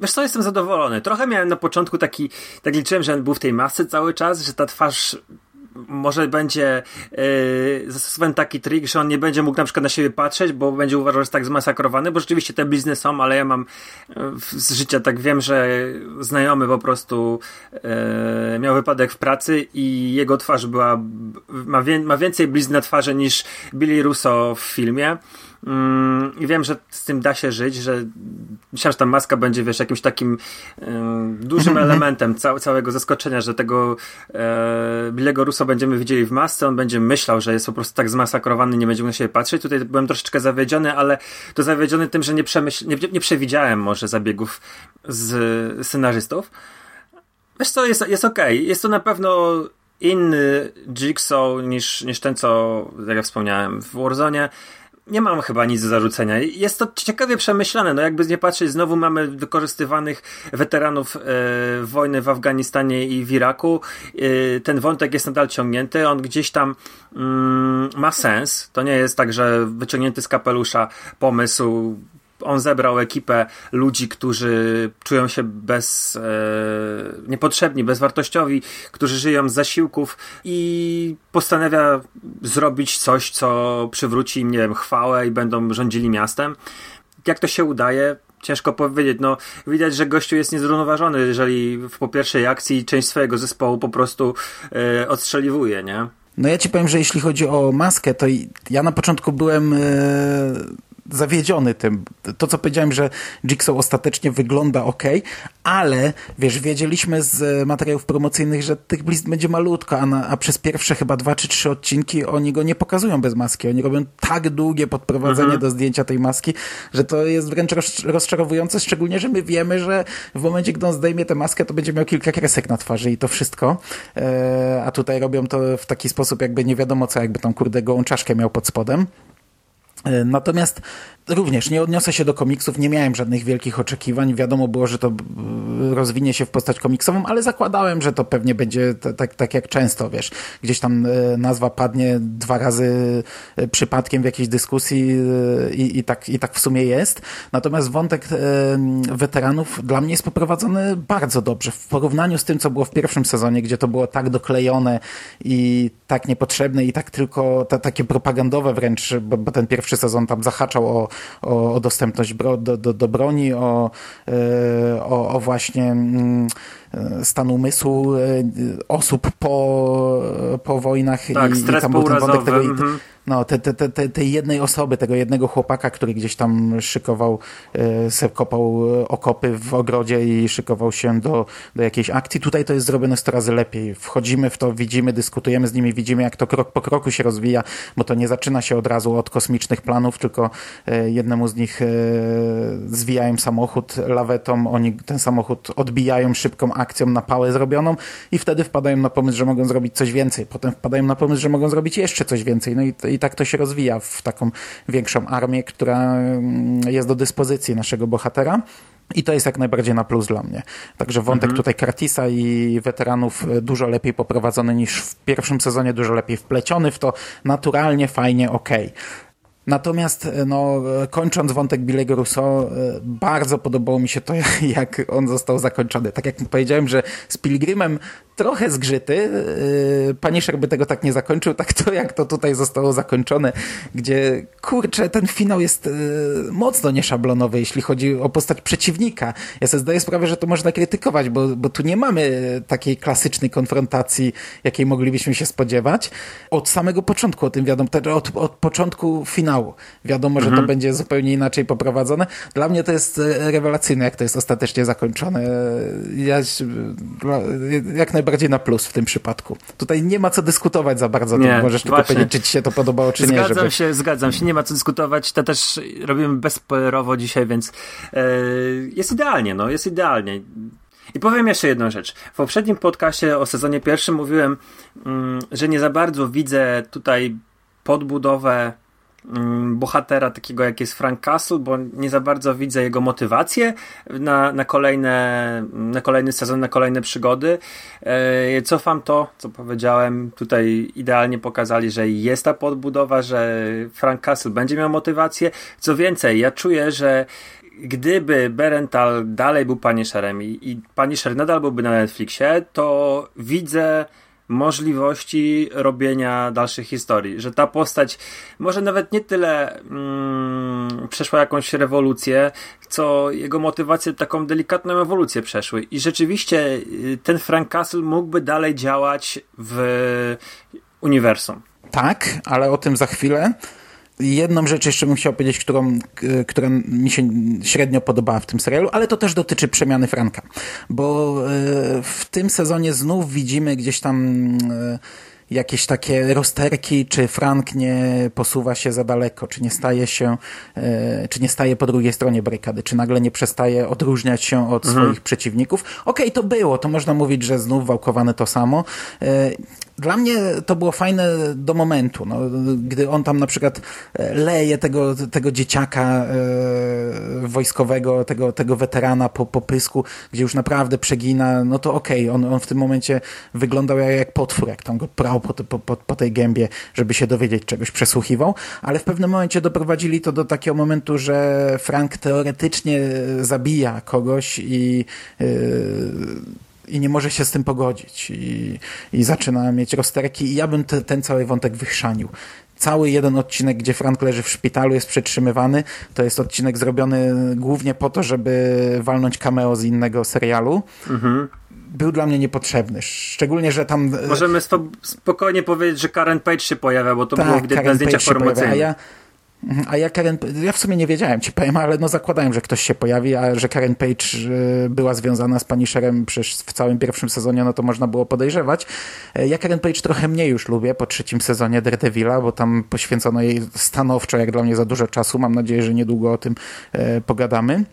[SPEAKER 2] Wiesz co, jestem zadowolony. Trochę miałem na początku taki, tak liczyłem, że on był w tej masce cały czas, że ta twarz może będzie yy, zastosowany taki trik, że on nie będzie mógł na przykład na siebie patrzeć, bo będzie uważał, że jest tak zmasakrowany, bo rzeczywiście te blizny są, ale ja mam z życia tak wiem, że znajomy po prostu yy, miał wypadek w pracy i jego twarz była ma, wie, ma więcej blizn na twarzy niż Billy Russo w filmie. Mm, I wiem, że z tym da się żyć, że myślałem, że ta maska będzie, wiesz, jakimś takim dużym elementem ca całego zaskoczenia, że tego e, Billego Russo będziemy widzieli w masce, on będzie myślał, że jest po prostu tak zmasakrowany, nie będzie mógł na siebie patrzeć. Tutaj byłem troszeczkę zawiedziony, ale to zawiedziony tym, że nie, przemyśl nie, nie przewidziałem może zabiegów z scenarzystów. Wiesz co, jest, jest okej. Okay. Jest to na pewno inny Jigsaw niż, niż ten, co, jak ja wspomniałem, w Warzone nie mam chyba nic do zarzucenia. Jest to ciekawie przemyślane. No jakby nie patrzeć, znowu mamy wykorzystywanych weteranów e, wojny w Afganistanie i w Iraku. E, ten wątek jest nadal ciągnięty. On gdzieś tam mm, ma sens. To nie jest tak, że wyciągnięty z kapelusza pomysł on zebrał ekipę ludzi, którzy czują się bez, e, niepotrzebni, bezwartościowi, którzy żyją z zasiłków i postanawia zrobić coś, co przywróci im, nie wiem, chwałę i będą rządzili miastem. Jak to się udaje? Ciężko powiedzieć. No, widać, że gościu jest niezrównoważony, jeżeli po pierwszej akcji część swojego zespołu po prostu e, odstrzeliwuje, nie?
[SPEAKER 1] No ja ci powiem, że jeśli chodzi o maskę, to ja na początku byłem e, zawiedziony tym. To, co powiedziałem, że Jigsaw ostatecznie wygląda ok, ale wiesz, wiedzieliśmy z materiałów promocyjnych, że tych blizn będzie malutko, a, na, a przez pierwsze chyba dwa czy trzy odcinki oni go nie pokazują bez maski. Oni robią tak długie podprowadzenie mhm. do zdjęcia tej maski, że to jest wręcz rozczarowujące, szczególnie, że my wiemy, że w momencie, gdy on zdejmie tę maskę, to będzie miał kilka kresek na twarzy i to wszystko. E, a tutaj robią to w taki sposób, jakby nie wiadomo co, jakby tą kurde gołą czaszkę miał pod spodem. E, natomiast Również nie odniosę się do komiksów, nie miałem żadnych wielkich oczekiwań. Wiadomo było, że to rozwinie się w postać komiksową, ale zakładałem, że to pewnie będzie tak, tak jak często, wiesz. Gdzieś tam e, nazwa padnie dwa razy przypadkiem w jakiejś dyskusji i, i, tak, i tak w sumie jest. Natomiast wątek weteranów dla mnie jest poprowadzony bardzo dobrze. W porównaniu z tym, co było w pierwszym sezonie, gdzie to było tak doklejone i tak niepotrzebne i tak tylko ta, takie propagandowe wręcz, bo, bo ten pierwszy sezon tam zahaczał o o, o dostępność bro, do, do, do, broni, o, e, o, o właśnie mm, stan umysłu e, osób po, po wojnach
[SPEAKER 2] tak,
[SPEAKER 1] i,
[SPEAKER 2] i tam był ten wątek tego.
[SPEAKER 1] Mhm no, te, te, te, tej jednej osoby, tego jednego chłopaka, który gdzieś tam szykował, e, se kopał okopy w ogrodzie i szykował się do, do jakiejś akcji. Tutaj to jest zrobione 100 razy lepiej. Wchodzimy w to, widzimy, dyskutujemy z nimi, widzimy jak to krok po kroku się rozwija, bo to nie zaczyna się od razu od kosmicznych planów, tylko e, jednemu z nich e, zwijają samochód lawetą, oni ten samochód odbijają szybką akcją na pałę zrobioną i wtedy wpadają na pomysł, że mogą zrobić coś więcej. Potem wpadają na pomysł, że mogą zrobić jeszcze coś więcej. No i, i tak to się rozwija w taką większą armię, która mm, jest do dyspozycji naszego bohatera. I to jest jak najbardziej na plus dla mnie. Także wątek mhm. tutaj Curtisa i weteranów e, dużo lepiej poprowadzony niż w pierwszym sezonie, dużo lepiej wpleciony w to, naturalnie, fajnie, okej. Okay. Natomiast, e, no, kończąc wątek Billego Russo, e, bardzo podobało mi się to, jak on został zakończony. Tak jak powiedziałem, że z Pilgrimem trochę zgrzyty. E, Punisher by tego tak nie zakończył, tak to jak to tutaj zostało zakończone, gdzie kurczę, ten finał jest mocno nieszablonowy, jeśli chodzi o postać przeciwnika. Ja sobie zdaję sprawę, że to można krytykować, bo, bo tu nie mamy takiej klasycznej konfrontacji, jakiej moglibyśmy się spodziewać. Od samego początku o tym wiadomo, od, od początku finału finału. Wiadomo, że mhm. to będzie zupełnie inaczej poprowadzone. Dla mnie to jest e, rewelacyjne, jak to jest ostatecznie zakończone. Ja, jak najbardziej na plus w tym przypadku. Tutaj nie ma co dyskutować za bardzo. Nie, możesz tylko powiedzieć, czy ci się to podobało, czy
[SPEAKER 2] zgadzam
[SPEAKER 1] nie.
[SPEAKER 2] Zgadzam żeby... się, zgadzam się. Nie ma co dyskutować. To też robimy bezpolerowo dzisiaj, więc yy, jest idealnie, no, jest idealnie. I powiem jeszcze jedną rzecz. W poprzednim podcaście o sezonie pierwszym mówiłem, mm, że nie za bardzo widzę tutaj podbudowę bohatera takiego jak jest Frank Castle, bo nie za bardzo widzę jego motywację na, na, kolejne, na kolejny sezon, na kolejne przygody. E, cofam to, co powiedziałem. Tutaj idealnie pokazali, że jest ta podbudowa, że Frank Castle będzie miał motywację. Co więcej, ja czuję, że gdyby Berental dalej był Punisherem i, i Punisher nadal byłby na Netflixie, to widzę możliwości robienia dalszych historii. Że ta postać może nawet nie tyle mm, przeszła jakąś rewolucję, co jego motywacje taką delikatną ewolucję przeszły. I rzeczywiście y, ten Frank Castle mógłby dalej działać w uniwersum.
[SPEAKER 1] Tak, ale o tym za chwilę. Jedną rzecz jeszcze bym chciał powiedzieć, którą, która mi się średnio podobała w tym serialu, ale to też dotyczy przemiany Franka, bo e, w tym sezonie znów widzimy gdzieś tam e, jakieś takie rozterki, czy Frank nie posuwa się za daleko, czy nie staje się, e, czy nie staje po drugiej stronie barykady, czy nagle nie przestaje odróżniać się od mhm. swoich przeciwników. Okej, okay, to było, to można mówić, że znów wałkowane to samo dla mnie to było fajne do momentu, no, gdy on tam na przykład e, leje tego, tego dzieciaka e, wojskowego, tego, tego weterana po, po pysku, gdzie już naprawdę przegina, no to okej, okay, on, on w tym momencie wyglądał jak, potwór, jak tam go prał po, po, po, po tej gębie, żeby się dowiedzieć czegoś, przesłuchiwał, ale w pewnym momencie doprowadzili to do takiego momentu, że Frank teoretycznie zabija kogoś i i nie może się z tym pogodzić i, i zaczyna mieć rozterki i ja bym te, ten cały wątek wychrzanił. Cały jeden odcinek, gdzie Frank leży w szpitalu, jest przetrzymywany, to jest odcinek zrobiony głównie po to, żeby walnąć cameo z innego serialu. Mhm był dla mnie niepotrzebny. Szczególnie, że tam...
[SPEAKER 2] Możemy spokojnie powiedzieć, że Karen Page się pojawia, bo to tak, było gdy na zdjęciach promocyjnych.
[SPEAKER 1] Ja. A ja Karen, ja w sumie nie wiedziałem, ci powiem, ale no zakładałem, że ktoś się pojawi, a że Karen Page y, była związana z Punisherem przecież w całym pierwszym sezonie, no to można było podejrzewać. E, ja Karen Page trochę mniej już lubię po trzecim sezonie Daredevila, bo tam poświęcono jej stanowczo, jak dla mnie, za dużo czasu. Mam nadzieję, że niedługo o tym e, pogadamy.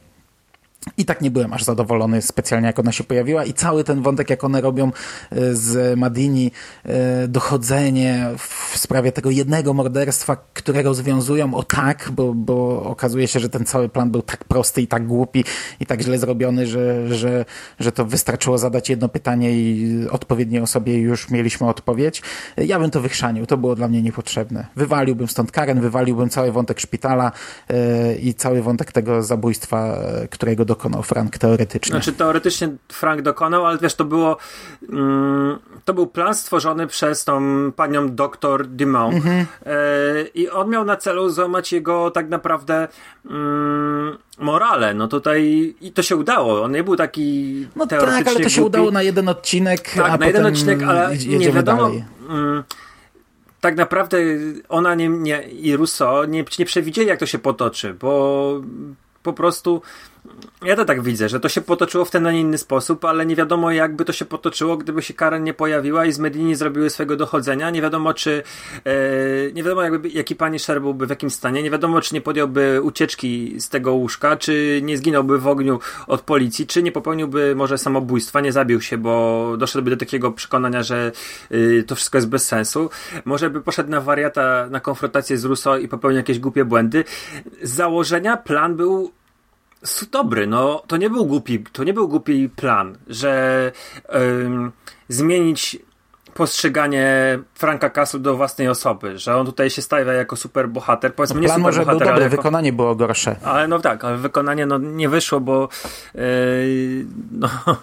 [SPEAKER 1] I tak nie byłem aż zadowolony specjalnie, jak ona się pojawiła i cały ten wątek, jak one robią e, z Madini e, dochodzenie w sprawie tego jednego morderstwa, które rozwiązują o tak, bo, bo okazuje się, że ten cały plan był tak prosty i tak głupi i tak źle zrobiony, że, że, że to wystarczyło zadać jedno pytanie i odpowiedniej osobie już mieliśmy odpowiedź. Ja bym to wychrzanił, to było dla mnie niepotrzebne. Wywaliłbym stąd Karen, wywaliłbym cały wątek szpitala e, i cały wątek tego zabójstwa, którego dokonał Frank teoretycznie.
[SPEAKER 2] Znaczy teoretycznie Frank dokonał, ale wiesz, to było mm, to był plan stworzony przez tą panią doktor Dumont mhm. e, i on miał na celu złamać jego tak naprawdę mm, morale. No tutaj i to się udało. On nie był taki
[SPEAKER 1] No tak, ale to się głupi. udało na jeden odcinek,
[SPEAKER 2] tak,
[SPEAKER 1] a
[SPEAKER 2] na jeden odcinek, ale nie wiadomo.
[SPEAKER 1] Mm,
[SPEAKER 2] tak naprawdę ona nie, nie, i Russo nie, nie przewidzieli, jak to się potoczy, bo po prostu ja to tak widzę, że to się potoczyło w ten, a nie inny sposób, ale nie wiadomo jakby to się potoczyło, gdyby się Karen nie pojawiła i z Medini zrobiły swojego dochodzenia. Nie wiadomo, czy e, nie wiadomo jakby, jaki pani Sher byłby w jakim stanie. Nie wiadomo, czy nie podjąłby ucieczki z tego łóżka, czy nie zginąłby w ogniu od policji, czy nie popełniłby może samobójstwa, nie zabił się, bo doszedłby do takiego przekonania, że y, to wszystko jest bez sensu. Może by poszedł na wariata, na konfrontację z Russo i popełnił jakieś głupie błędy. Z założenia plan był dobry, no to nie był głupi, to nie był głupi plan, że ym, zmienić postrzeganie Franka Castle do własnej osoby, że on tutaj się stawia jako super bohater. Powiedzmy,
[SPEAKER 1] no,
[SPEAKER 2] nie super
[SPEAKER 1] może był dobry, jako... wykonanie było gorsze.
[SPEAKER 2] Ale no tak, ale wykonanie no, nie wyszło, bo yy, no,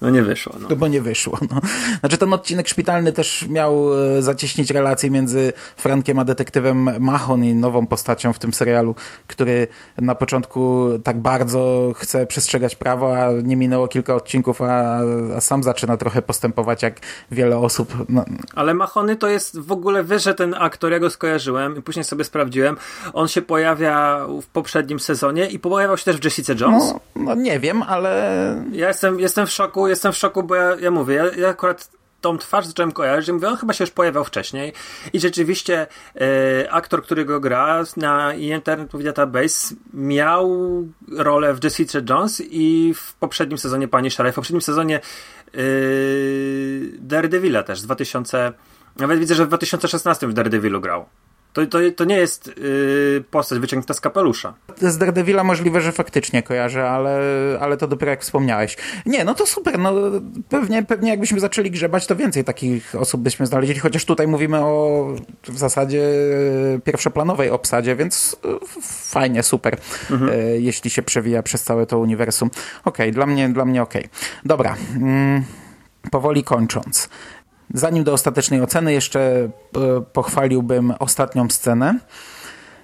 [SPEAKER 2] no, nie wyszło. No.
[SPEAKER 1] no. bo nie wyszło. No. Znaczy ten odcinek szpitalny też miał e, zacieśnić relacje między Frankiem a detektywem Mahon i nową postacią w tym serialu, który na początku tak bardzo chce przestrzegać prawa, a nie minęło kilka odcinków, a, a sam zaczyna trochę postępować jak wiele osób no.
[SPEAKER 2] Ale Mahony to jest w ogóle wyżej ten aktor, ja go skojarzyłem i później sobie sprawdziłem. On się pojawia w poprzednim sezonie i pojawiał się też w Jessica Jones.
[SPEAKER 1] No, no nie wiem, ale...
[SPEAKER 2] Ja jestem, jestem w szoku, jestem w szoku, bo ja, ja mówię, ja, ja akurat tą twarz zacząłem kojarzyć, mówię, on chyba się już pojawiał wcześniej i rzeczywiście e, aktor, który go gra na Internet Movie Database miał rolę w Jessica Jones i w poprzednim sezonie Pani Szara, w poprzednim sezonie Daredevila też, 2000 nawet widzę, że w 2016 w Daredevilu grał. To, to, to nie jest yy, postać wyciągnięta z kapelusza.
[SPEAKER 1] Z Daredevila możliwe, że faktycznie kojarzę, ale, ale to dopiero jak wspomniałeś. Nie, no to super, no pewnie, pewnie jakbyśmy zaczęli grzebać, to więcej takich osób byśmy znaleźli, chociaż tutaj mówimy o w zasadzie pierwszoplanowej obsadzie, więc fajnie, super, mhm. jeśli się przewija przez całe to uniwersum. Okej, okay, dla mnie, dla mnie okej. Okay. Dobra, mm, powoli kończąc. Zanim do ostatecznej oceny, jeszcze e, pochwaliłbym ostatnią scenę,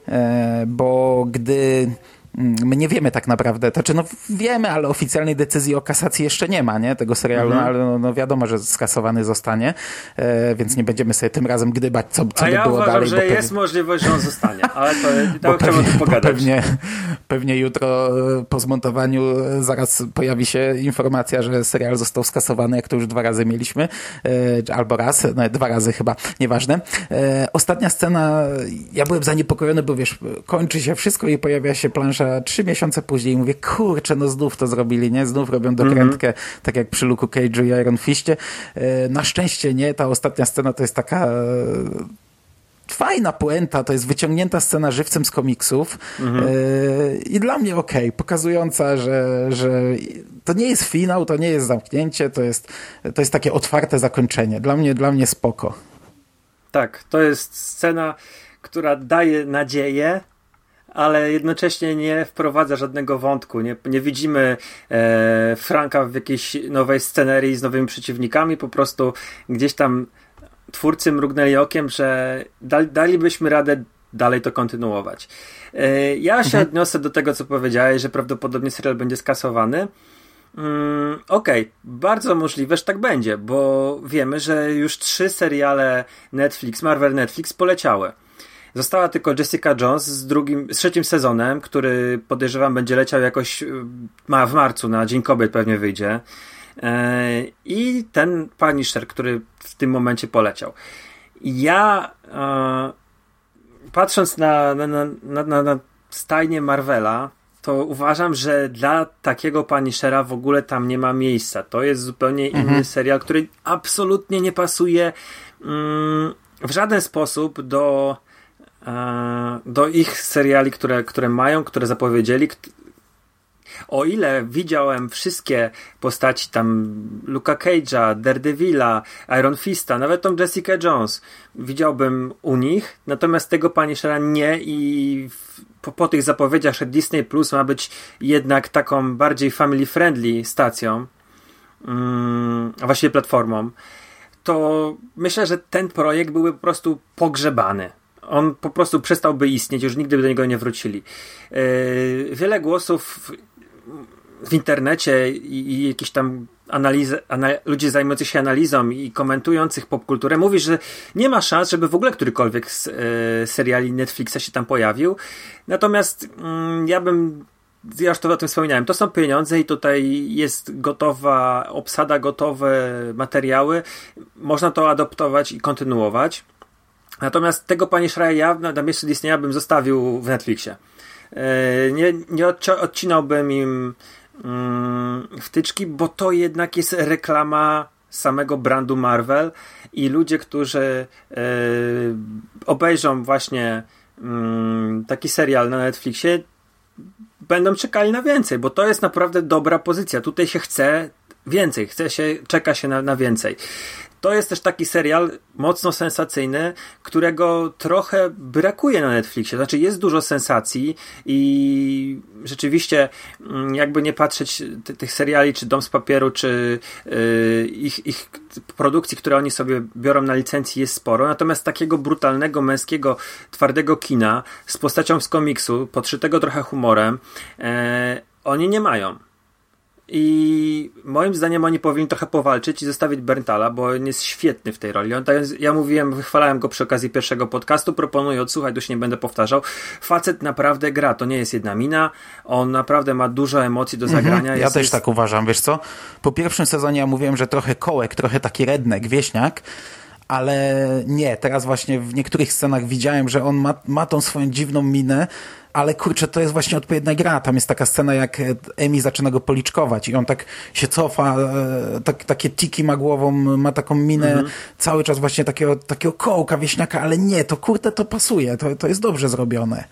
[SPEAKER 1] e, bo gdy my nie wiemy tak naprawdę, znaczy no wiemy, ale oficjalnej decyzji o kasacji jeszcze nie ma, nie, tego serialu, mhm. no, ale no, no, wiadomo, że skasowany zostanie, e, więc nie będziemy sobie tym razem gdybać, co, co
[SPEAKER 2] A
[SPEAKER 1] by
[SPEAKER 2] ja
[SPEAKER 1] było
[SPEAKER 2] uważam,
[SPEAKER 1] dalej.
[SPEAKER 2] że jest pewnie... możliwość, że on zostanie, ale to, to trzeba pewnie, pogadać.
[SPEAKER 1] Pewnie, pewnie jutro e, po zmontowaniu e, zaraz pojawi się informacja, że serial został skasowany, jak to już dwa razy mieliśmy, e, albo raz, no, dwa razy chyba, nieważne. E, ostatnia scena, ja byłem zaniepokojony, bo wiesz, kończy się wszystko i pojawia się plansza trzy miesiące później mówię, kurczę, no znów to zrobili, nie? Znów robią dokrętkę, mm -hmm. tak jak przy Luke'u Cage'u i Iron Fistie. E, na szczęście nie, ta ostatnia scena to jest taka e, fajna puenta, to jest wyciągnięta scena żywcem z komiksów mhm. yy, i dla mnie okej, okay, pokazująca, że, że to nie jest finał, to nie jest zamknięcie, to jest, to jest takie otwarte zakończenie. Dla mnie, dla mnie spoko.
[SPEAKER 2] Tak, to jest scena, która daje nadzieję, ale jednocześnie nie wprowadza żadnego wątku. Nie, nie widzimy e, Franka w jakiejś nowej scenerii z nowymi przeciwnikami, po prostu gdzieś tam twórcy mrugnęli okiem, że dali, dalibyśmy radę dalej to kontynuować. E, ja się mhm. odniosę do tego, co powiedziałeś, że prawdopodobnie serial będzie skasowany. Mm, Okej, okay. bardzo możliwe, że tak będzie, bo wiemy, że już trzy seriale Netflix, Marvel Netflix poleciały. Została tylko Jessica Jones z drugim, z trzecim sezonem, który podejrzewam będzie leciał jakoś y, ma w marcu, na Dzień Kobiet pewnie wyjdzie. E, I ten Punisher, który w tym momencie poleciał. Ja e, patrząc na, na, na, na, na stajnię Marvela, to uważam, że dla takiego Punishera w ogóle tam nie ma miejsca. To jest zupełnie inny mhm. serial, który absolutnie nie pasuje mm, w żaden sposób do do ich seriali, które, które mają, które zapowiedzieli. O ile widziałem wszystkie postaci tam Luka Cage'a, Daredevila, Iron Fista, nawet tą Jessica Jones, widziałbym u nich, natomiast tego Punishera nie i po, po tych zapowiedziach, że Disney Plus ma być jednak taką bardziej family friendly stacją, mm, a właściwie platformą, to myślę, że ten projekt byłby po prostu pogrzebany on po prostu przestałby istnieć, już nigdy by do niego nie wrócili. Yy, wiele głosów w internecie i, i jakieś tam analizy, anal ludzie zajmujących się analizą i komentujących popkulturę mówi, że nie ma szans, żeby w ogóle którykolwiek z e, seriali Netflixa się tam pojawił. Natomiast mm, ja bym ja już to o tym wspominałem, to są pieniądze i tutaj jest gotowa obsada, gotowe materiały. Można to adoptować i kontynuować. Natomiast tego Panie ja na, na miejscu Disneya bym zostawił w Netflixie. E, nie, nie odcinałbym im mm, wtyczki, bo to jednak jest reklama samego brandu Marvel i ludzie, którzy e, obejrzą właśnie mm, taki serial na Netflixie, będą czekali na więcej, bo to jest naprawdę dobra pozycja. Tutaj się chce więcej, chce się, czeka się na, na więcej to jest też taki serial mocno sensacyjny, którego trochę brakuje na Netflixie. Znaczy jest dużo sensacji i rzeczywiście mm, jakby nie patrzeć tych seriali, czy Dom z Papieru, czy yy, ich, ich produkcji, które oni sobie biorą na licencji jest sporo. Natomiast takiego brutalnego, męskiego, twardego kina z postacią z komiksu, podszytego trochę humorem, yy, oni nie mają. I moim zdaniem oni powinni trochę powalczyć i zostawić Berntala, bo on jest świetny w tej roli. On, ja mówiłem, wychwalałem go przy okazji pierwszego podcastu, proponuję odsłuchać, się nie będę powtarzał. Facet naprawdę gra, to nie jest jedna mina. On naprawdę ma dużo emocji do mhm. zagrania.
[SPEAKER 1] Mhm, ja też jest... tak uważam, wiesz co? Po pierwszym sezonie ja mówiłem, że trochę kołek, trochę taki rednek, wieśniak, ale nie, teraz właśnie w niektórych scenach widziałem, że on ma, ma tą swoją dziwną minę, ale kurczę, to jest właśnie odpowiednia gra. Tam jest taka scena, jak Emi zaczyna go policzkować i on tak się cofa, e, tak, takie tiki ma głową, ma taką minę mhm. cały czas właśnie takiego, takiego kołka, wieśniaka, ale nie, to kurde, to pasuje, to, to jest dobrze zrobione.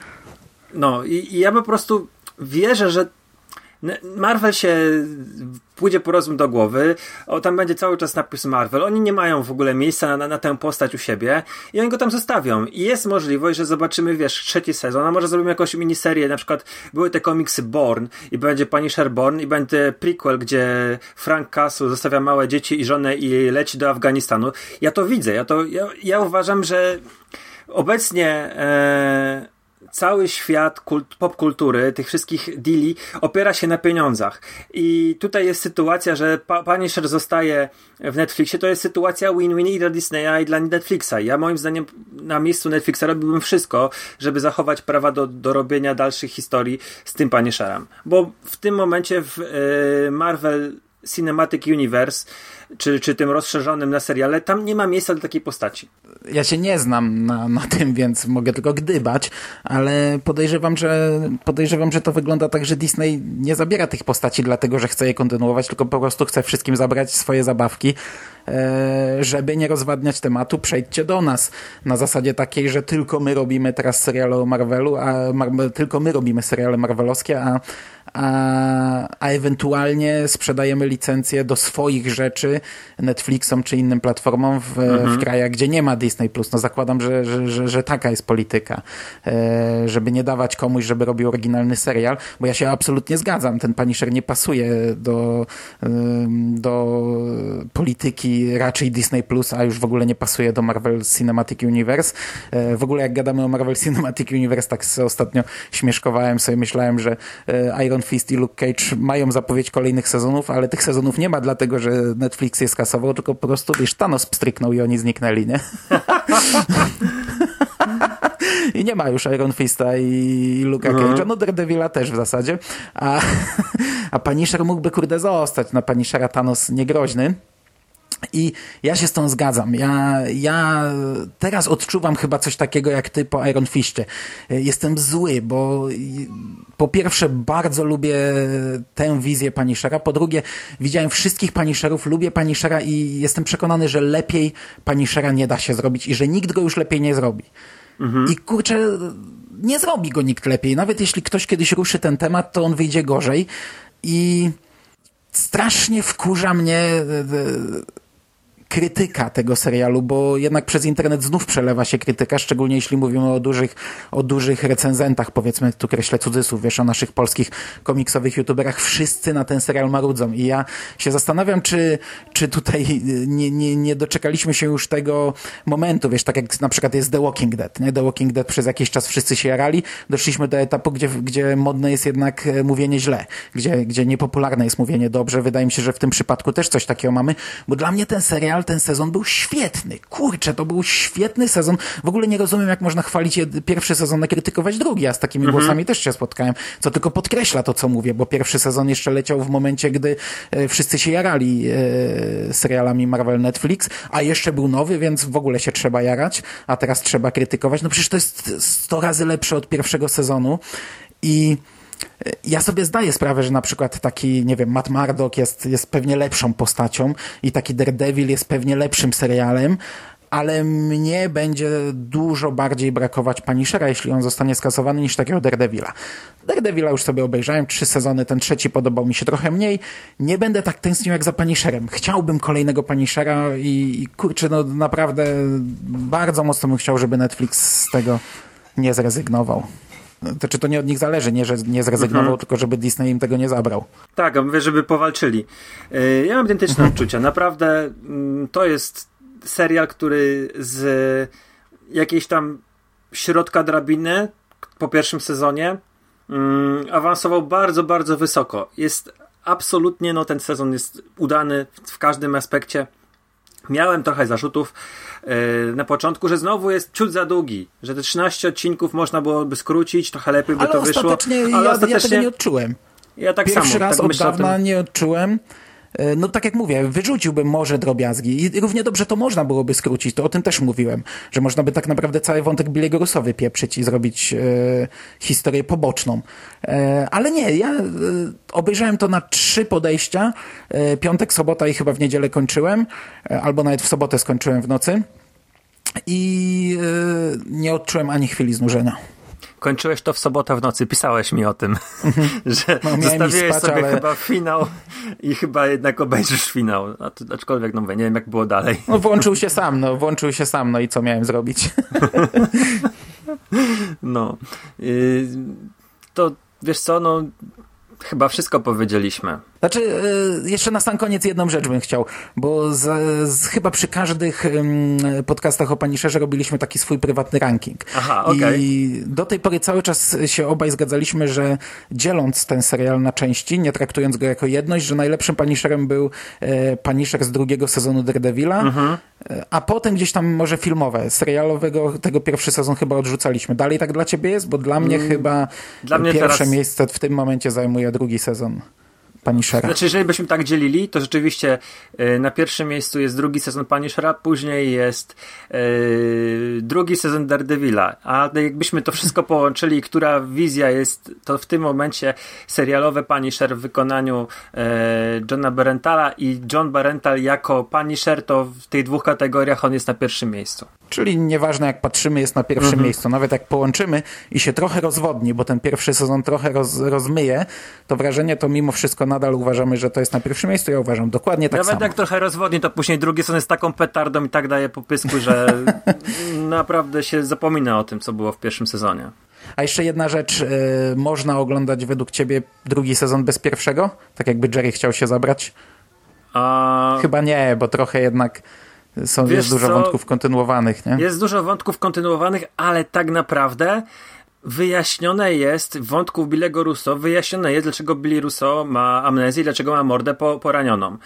[SPEAKER 2] No i, i ja po prostu wierzę, że Marvel się pójdzie po rozum do głowy, o, tam będzie cały czas napis Marvel, oni nie mają w ogóle miejsca na, na, tę postać u siebie i oni go tam zostawią. I jest możliwość, że zobaczymy, wiesz, trzeci sezon, a może zrobimy jakąś miniserię, na przykład były te komiksy Born i będzie Punisher Born i będzie prequel, gdzie Frank Castle zostawia małe dzieci i żonę i leci do Afganistanu. Ja to widzę, ja to, ja, ja uważam, że obecnie e, cały świat kult, popkultury, tych wszystkich deali opiera się na pieniądzach. I tutaj jest sytuacja, że pa Punisher zostaje w Netflixie, to jest sytuacja win-win i dla Disneya i dla Netflixa. Ja moim zdaniem na miejscu Netflixa robiłbym wszystko, żeby zachować prawa do, do robienia dalszych historii z tym Punisherem. Bo w tym momencie w y, Marvel Cinematic Universe czy, czy tym rozszerzonym na seriale, tam nie ma miejsca dla takiej postaci.
[SPEAKER 1] Ja się nie znam na, na tym, więc mogę tylko gdybać, ale podejrzewam, że podejrzewam, że to wygląda tak, że Disney nie zabiera tych postaci dlatego, że chce je kontynuować, tylko po prostu chce wszystkim zabrać swoje zabawki, e, żeby nie rozwadniać tematu, przejdźcie do nas. Na zasadzie takiej, że tylko my robimy teraz seriale o Marvelu, a tylko my robimy seriale marvelowskie, a a, a ewentualnie sprzedajemy licencję do swoich rzeczy Netflixom czy innym platformom w, mhm. w krajach, gdzie nie ma Disney+. No zakładam, że, że, że, że taka jest polityka. E, żeby nie dawać komuś, żeby robił oryginalny serial, bo ja się absolutnie zgadzam. Ten Punisher nie pasuje do, do polityki raczej Disney+, a już w ogóle nie pasuje do Marvel Cinematic Universe. E, w ogóle jak gadamy o Marvel Cinematic Universe, tak ostatnio śmieszkowałem sobie, myślałem, że e, Iron Iron Fist i Luke Cage mają zapowiedź kolejnych sezonów, ale tych sezonów nie ma dlatego, że Netflix je skasował, tylko po prostu, wiesz, Thanos pstryknął i oni zniknęli, nie? I nie ma już Iron Fista i Luka mhm. Cage'a, no Daredevila też w zasadzie, a, a Punisher mógłby kurde zostać, na Punishera Thanos niegroźny, i ja się z tą zgadzam. Ja, ja teraz odczuwam chyba coś takiego jak ty po Iron Fistie. Jestem zły, bo po pierwsze bardzo lubię tę wizję Punishera, po drugie widziałem wszystkich Punisherów, lubię Punishera i jestem przekonany, że lepiej Punishera nie da się zrobić i że nikt go już lepiej nie zrobi. Mhm. I kurczę, nie zrobi go nikt lepiej. Nawet jeśli ktoś kiedyś ruszy ten temat, to on wyjdzie gorzej i strasznie wkurza mnie e, krytyka tego serialu, bo jednak przez internet znów przelewa się krytyka, szczególnie jeśli mówimy o dużych, o dużych recenzentach, powiedzmy, tu kreślę cudzysłów, wiesz, o naszych polskich komiksowych youtuberach, wszyscy na ten serial marudzą i ja się zastanawiam, czy, czy tutaj nie, nie, nie doczekaliśmy się już tego momentu, wiesz, tak jak na przykład jest The Walking Dead, nie? The Walking Dead przez jakiś czas wszyscy się jarali, doszliśmy do etapu, gdzie, gdzie modne jest jednak e, mówienie źle, gdzie, gdzie niepopularne jest mówienie dobrze, wydaje mi się, że w tym przypadku też coś takiego mamy, bo dla mnie ten serial serial, ten sezon był świetny. Kurczę, to był świetny sezon. W ogóle nie rozumiem, jak można chwalić pierwszy sezon, a krytykować drugi. Ja z takimi mhm. głosami też się spotkałem, co tylko podkreśla to, co mówię, bo pierwszy sezon jeszcze leciał w momencie, gdy e, wszyscy się jarali e, serialami Marvel Netflix, a jeszcze był nowy, więc w ogóle się trzeba jarać, a teraz trzeba krytykować. No przecież to jest 100 razy lepsze od pierwszego sezonu i ja sobie zdaję sprawę, że na przykład taki, nie wiem, Matt Murdock jest, jest pewnie lepszą postacią i taki Daredevil jest pewnie lepszym serialem, ale mnie będzie dużo bardziej brakować Punishera, jeśli on zostanie skasowany, niż takiego Daredevila. Daredevila już sobie obejrzałem, trzy sezony, ten trzeci podobał mi się trochę mniej. Nie będę tak tęsknił jak za Punisherem. Chciałbym kolejnego Punishera i, i kurczę, no naprawdę bardzo mocno bym chciał, żeby Netflix z tego nie zrezygnował. To czy to nie od nich zależy, nie, że nie zrezygnował, mhm. tylko żeby Disney im tego nie zabrał.
[SPEAKER 2] Tak, mówię, żeby powalczyli. Y, ja mam identyczne mhm. odczucia. Naprawdę mm, to jest serial, który z jakiejś tam środka drabiny po pierwszym sezonie mm, awansował bardzo, bardzo wysoko. Jest absolutnie, no ten sezon jest udany w każdym aspekcie. Miałem trochę zarzutów yy, na początku, że znowu jest ciut za długi, że te 13 odcinków można byłoby skrócić, trochę lepiej by
[SPEAKER 1] ale
[SPEAKER 2] to wyszło.
[SPEAKER 1] Ale ja, ostatecznie ja tego nie odczułem.
[SPEAKER 2] Ja tak
[SPEAKER 1] Pierwszy
[SPEAKER 2] samo.
[SPEAKER 1] raz
[SPEAKER 2] tak
[SPEAKER 1] od dawna nie odczułem. E, no tak jak mówię, wyrzuciłbym może drobiazgi i równie dobrze to można byłoby skrócić, to o tym też mówiłem, że można by tak naprawdę cały wątek Billy'ego Russowy pieprzyć i zrobić e, historię poboczną. E, ale nie, ja e, obejrzałem to na trzy podejścia, e, piątek, sobota i chyba w niedzielę kończyłem, e, albo nawet w sobotę skończyłem w nocy i nie odczułem ani chwili znużenia.
[SPEAKER 2] Kończyłeś to w sobotę w nocy, pisałeś mi o tym, że
[SPEAKER 1] No,
[SPEAKER 2] zostawiłeś
[SPEAKER 1] spać,
[SPEAKER 2] sobie
[SPEAKER 1] ale-
[SPEAKER 2] chyba finał i chyba jednak obejrzysz finał. A to- Aczkolwiek, no mówię, nie wiem jak było dalej.
[SPEAKER 1] No włączył się sam, no włączył się sam, no i co miałem zrobić?
[SPEAKER 2] No. Yy, to wiesz co, no chyba wszystko powiedzieliśmy.
[SPEAKER 1] Znaczy, e, jeszcze na sam koniec jedną rzecz bym chciał, bo z, z, chyba przy każdych podcastach o Punisherze robiliśmy taki swój prywatny ranking.
[SPEAKER 2] Aha, okej.
[SPEAKER 1] I do tej pory cały czas się obaj zgadzaliśmy, że dzieląc ten serial na części, nie traktując go jako jedność, że najlepszym Punisherem był e, Punisher z drugiego sezonu Daredevila,
[SPEAKER 2] Mhm.
[SPEAKER 1] e, a potem gdzieś tam może filmowe. Serialowego tego pierwszy sezon chyba odrzucaliśmy. Dalej tak dla ciebie jest? Bo dla mnie chyba
[SPEAKER 2] Mm, dla mnie
[SPEAKER 1] pierwsze
[SPEAKER 2] teraz-
[SPEAKER 1] miejsce w tym momencie zajmuje drugi sezon Punishera.
[SPEAKER 2] Znaczy, jeżeli byśmy tak dzielili, to rzeczywiście y, na pierwszym miejscu jest drugi sezon Punishera, później jest y, drugi sezon Daredevila. A jakbyśmy to wszystko połączyli, która wizja jest, to w tym momencie serialowe Punisher w wykonaniu e, Johna Barentala i John Barental jako Punisher, to w tych dwóch kategoriach on jest na pierwszym miejscu.
[SPEAKER 1] Czyli nieważne jak patrzymy, jest na pierwszym
[SPEAKER 2] Mhm.
[SPEAKER 1] miejscu. Nawet jak połączymy i się trochę rozwodni, bo ten pierwszy sezon trochę roz, rozmyje, to wrażenie to mimo wszystko nadal uważamy, że to jest na pierwszym miejscu. Ja uważam dokładnie tak
[SPEAKER 2] Nawet
[SPEAKER 1] samo.
[SPEAKER 2] jak trochę rozwodni, to później drugi sezon jest taką petardą i tak daje popysku, że naprawdę się zapomina o tym, co było w pierwszym sezonie.
[SPEAKER 1] A jeszcze jedna rzecz. y, można oglądać według ciebie drugi sezon bez pierwszego? Tak jakby Jerry chciał się zabrać?
[SPEAKER 2] A...
[SPEAKER 1] Chyba nie, bo trochę jednak są,
[SPEAKER 2] Wiesz
[SPEAKER 1] jest dużo
[SPEAKER 2] co?
[SPEAKER 1] wątków kontynuowanych, nie?
[SPEAKER 2] Jest dużo wątków kontynuowanych, ale tak naprawdę wyjaśnione jest w wątku Billego Russo, wyjaśnione jest, dlaczego Billy Russo ma amnezję, dlaczego ma mordę po, poranioną.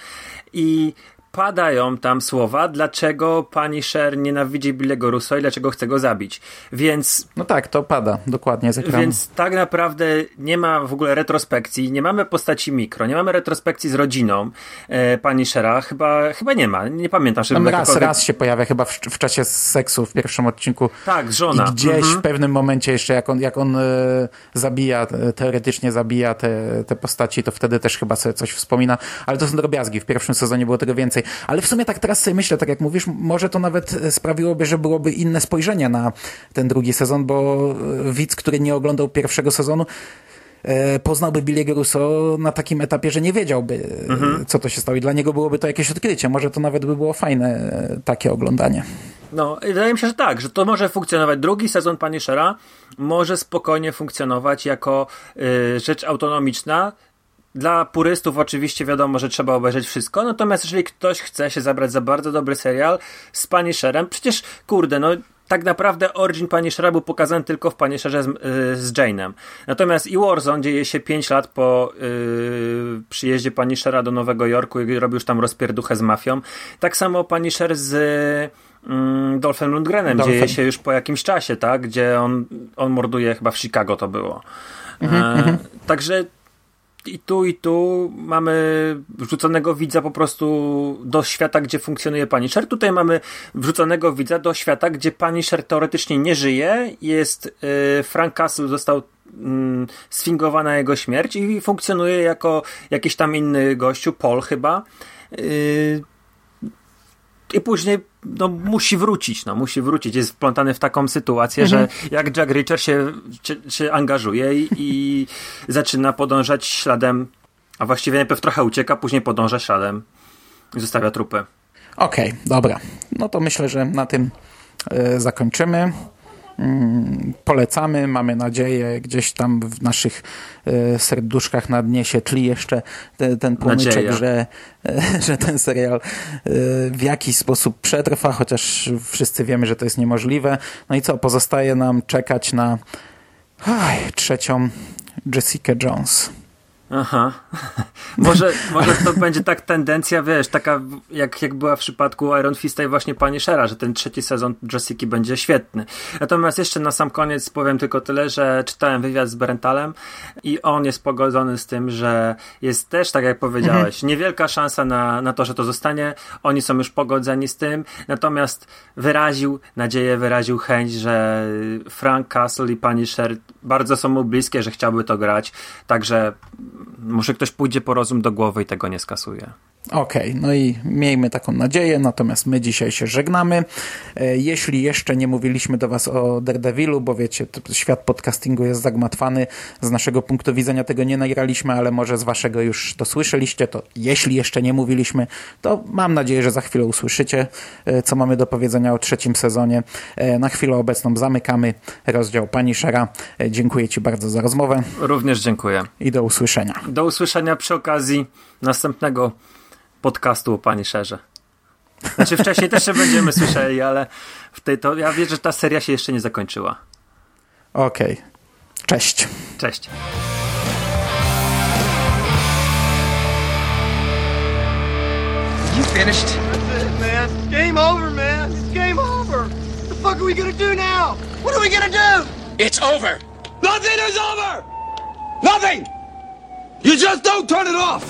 [SPEAKER 2] I padają tam słowa, dlaczego pani Sher nienawidzi Billego Russo i dlaczego chce go zabić. Więc
[SPEAKER 1] No tak, to pada dokładnie z ekranu.
[SPEAKER 2] Więc tak naprawdę nie ma w ogóle retrospekcji, nie mamy postaci mikro, nie mamy retrospekcji z rodziną e, pani Shera, chyba, chyba nie ma, nie pamiętam, żeby
[SPEAKER 1] Tam raz,
[SPEAKER 2] jakakolwiek-
[SPEAKER 1] raz się pojawia chyba w, w czasie seksu w pierwszym odcinku.
[SPEAKER 2] Tak, żona.
[SPEAKER 1] I gdzieś
[SPEAKER 2] Mhm.
[SPEAKER 1] w pewnym momencie jeszcze, jak on, jak on e, zabija, e, teoretycznie zabija te, te postaci, to wtedy też chyba sobie coś wspomina, ale to są drobiazgi. W pierwszym sezonie było tego więcej. Ale w sumie tak teraz sobie myślę, tak jak mówisz, może to nawet e, sprawiłoby, że byłoby inne spojrzenie na ten drugi sezon, bo e, widz, który nie oglądał pierwszego sezonu, e, poznałby Billy'ego Russo na takim etapie, że nie wiedziałby,
[SPEAKER 2] Mhm.
[SPEAKER 1] co to się stało i dla niego byłoby to jakieś odkrycie. Może to nawet by było fajne, takie oglądanie.
[SPEAKER 2] No, i wydaje mi się, że tak, że to może funkcjonować. Drugi sezon Punishera może spokojnie funkcjonować jako y, rzecz autonomiczna. Dla purystów oczywiście wiadomo, że trzeba obejrzeć wszystko, natomiast jeżeli ktoś chce się zabrać za bardzo dobry serial z Punisherem, przecież kurde, no tak naprawdę origin Punishera był pokazany tylko w Punisherze z, y, z Jane'em. Natomiast i Warzone dzieje się 5 lat po y, przyjeździe Punishera do Nowego Jorku i robił już tam rozpierduchę z mafią. Tak samo Punisher z mm, Dolphem Lundgrenem
[SPEAKER 1] Dolphem.
[SPEAKER 2] dzieje się już po jakimś czasie, tak? Gdzie on, on morduje chyba w Chicago to było. e, także i tu, i tu mamy wrzuconego widza po prostu do świata, gdzie funkcjonuje Punisher. Tutaj mamy wrzuconego widza do świata, gdzie Punisher teoretycznie nie żyje. Jest y, Frank Castle został mm, sfingowana jego śmierć i funkcjonuje jako jakiś tam inny gościu, Paul chyba. Y, i później no, musi wrócić, no, musi wrócić. Jest wplątany w taką sytuację, że jak Jack Reacher się, się, się angażuje i, i zaczyna podążać śladem, a właściwie najpierw trochę ucieka, później podąża śladem i zostawia trupy.
[SPEAKER 1] Okej, dobra. No to myślę, że na tym e, zakończymy. Mm, polecamy, mamy nadzieję, gdzieś tam w naszych e, serduszkach na dnie się tli jeszcze te, ten płomyczek, że, e, że ten serial e, w jakiś sposób przetrwa, chociaż wszyscy wiemy, że to jest niemożliwe. No i co, pozostaje nam czekać na trzecią Jessica Jones.
[SPEAKER 2] Aha. może, może to będzie tak tendencja, wiesz, taka jak, jak była w przypadku Iron Fista i właśnie Punishera, że ten trzeci sezon Jessica będzie świetny. Natomiast jeszcze na sam koniec powiem tylko tyle, że czytałem wywiad z Berentalem i on jest pogodzony z tym, że jest też, tak jak powiedziałeś,
[SPEAKER 1] Mhm.
[SPEAKER 2] niewielka szansa na, na to, że to zostanie. Oni są już pogodzeni z tym, natomiast wyraził nadzieję, wyraził chęć, że Frank Castle i Punisher bardzo są mu bliskie, że chciałby to grać, także może ktoś pójdzie po rozum do głowy i tego nie skasuje.
[SPEAKER 1] Okej, no i miejmy taką nadzieję, natomiast my dzisiaj się żegnamy. E, Jeśli jeszcze nie mówiliśmy do Was o Daredevilu, bo wiecie, świat podcastingu jest zagmatwany, z naszego punktu widzenia tego nie nagraliśmy, ale może z Waszego już to słyszeliście, to jeśli jeszcze nie mówiliśmy, to mam nadzieję, że za chwilę usłyszycie, e, co mamy do powiedzenia o trzecim sezonie. E, Na chwilę obecną zamykamy rozdział Punishera. E, Dziękuję Ci bardzo za rozmowę
[SPEAKER 2] Również dziękuję.
[SPEAKER 1] i do usłyszenia.
[SPEAKER 2] Do usłyszenia przy okazji następnego podcastu o Punisherze. Znaczy wcześniej też się będziemy słyszeli, ale w tej to ja wierzę, że ta seria się jeszcze nie zakończyła.
[SPEAKER 1] Okej, cześć.
[SPEAKER 2] Cześć.
[SPEAKER 3] You finished?
[SPEAKER 4] That's it, man. Game over, man. It's game over. What the fuck are we gonna do now? What are we gonna do?
[SPEAKER 3] It's over.
[SPEAKER 4] Nothing is over! Nothing! You just don't turn it off!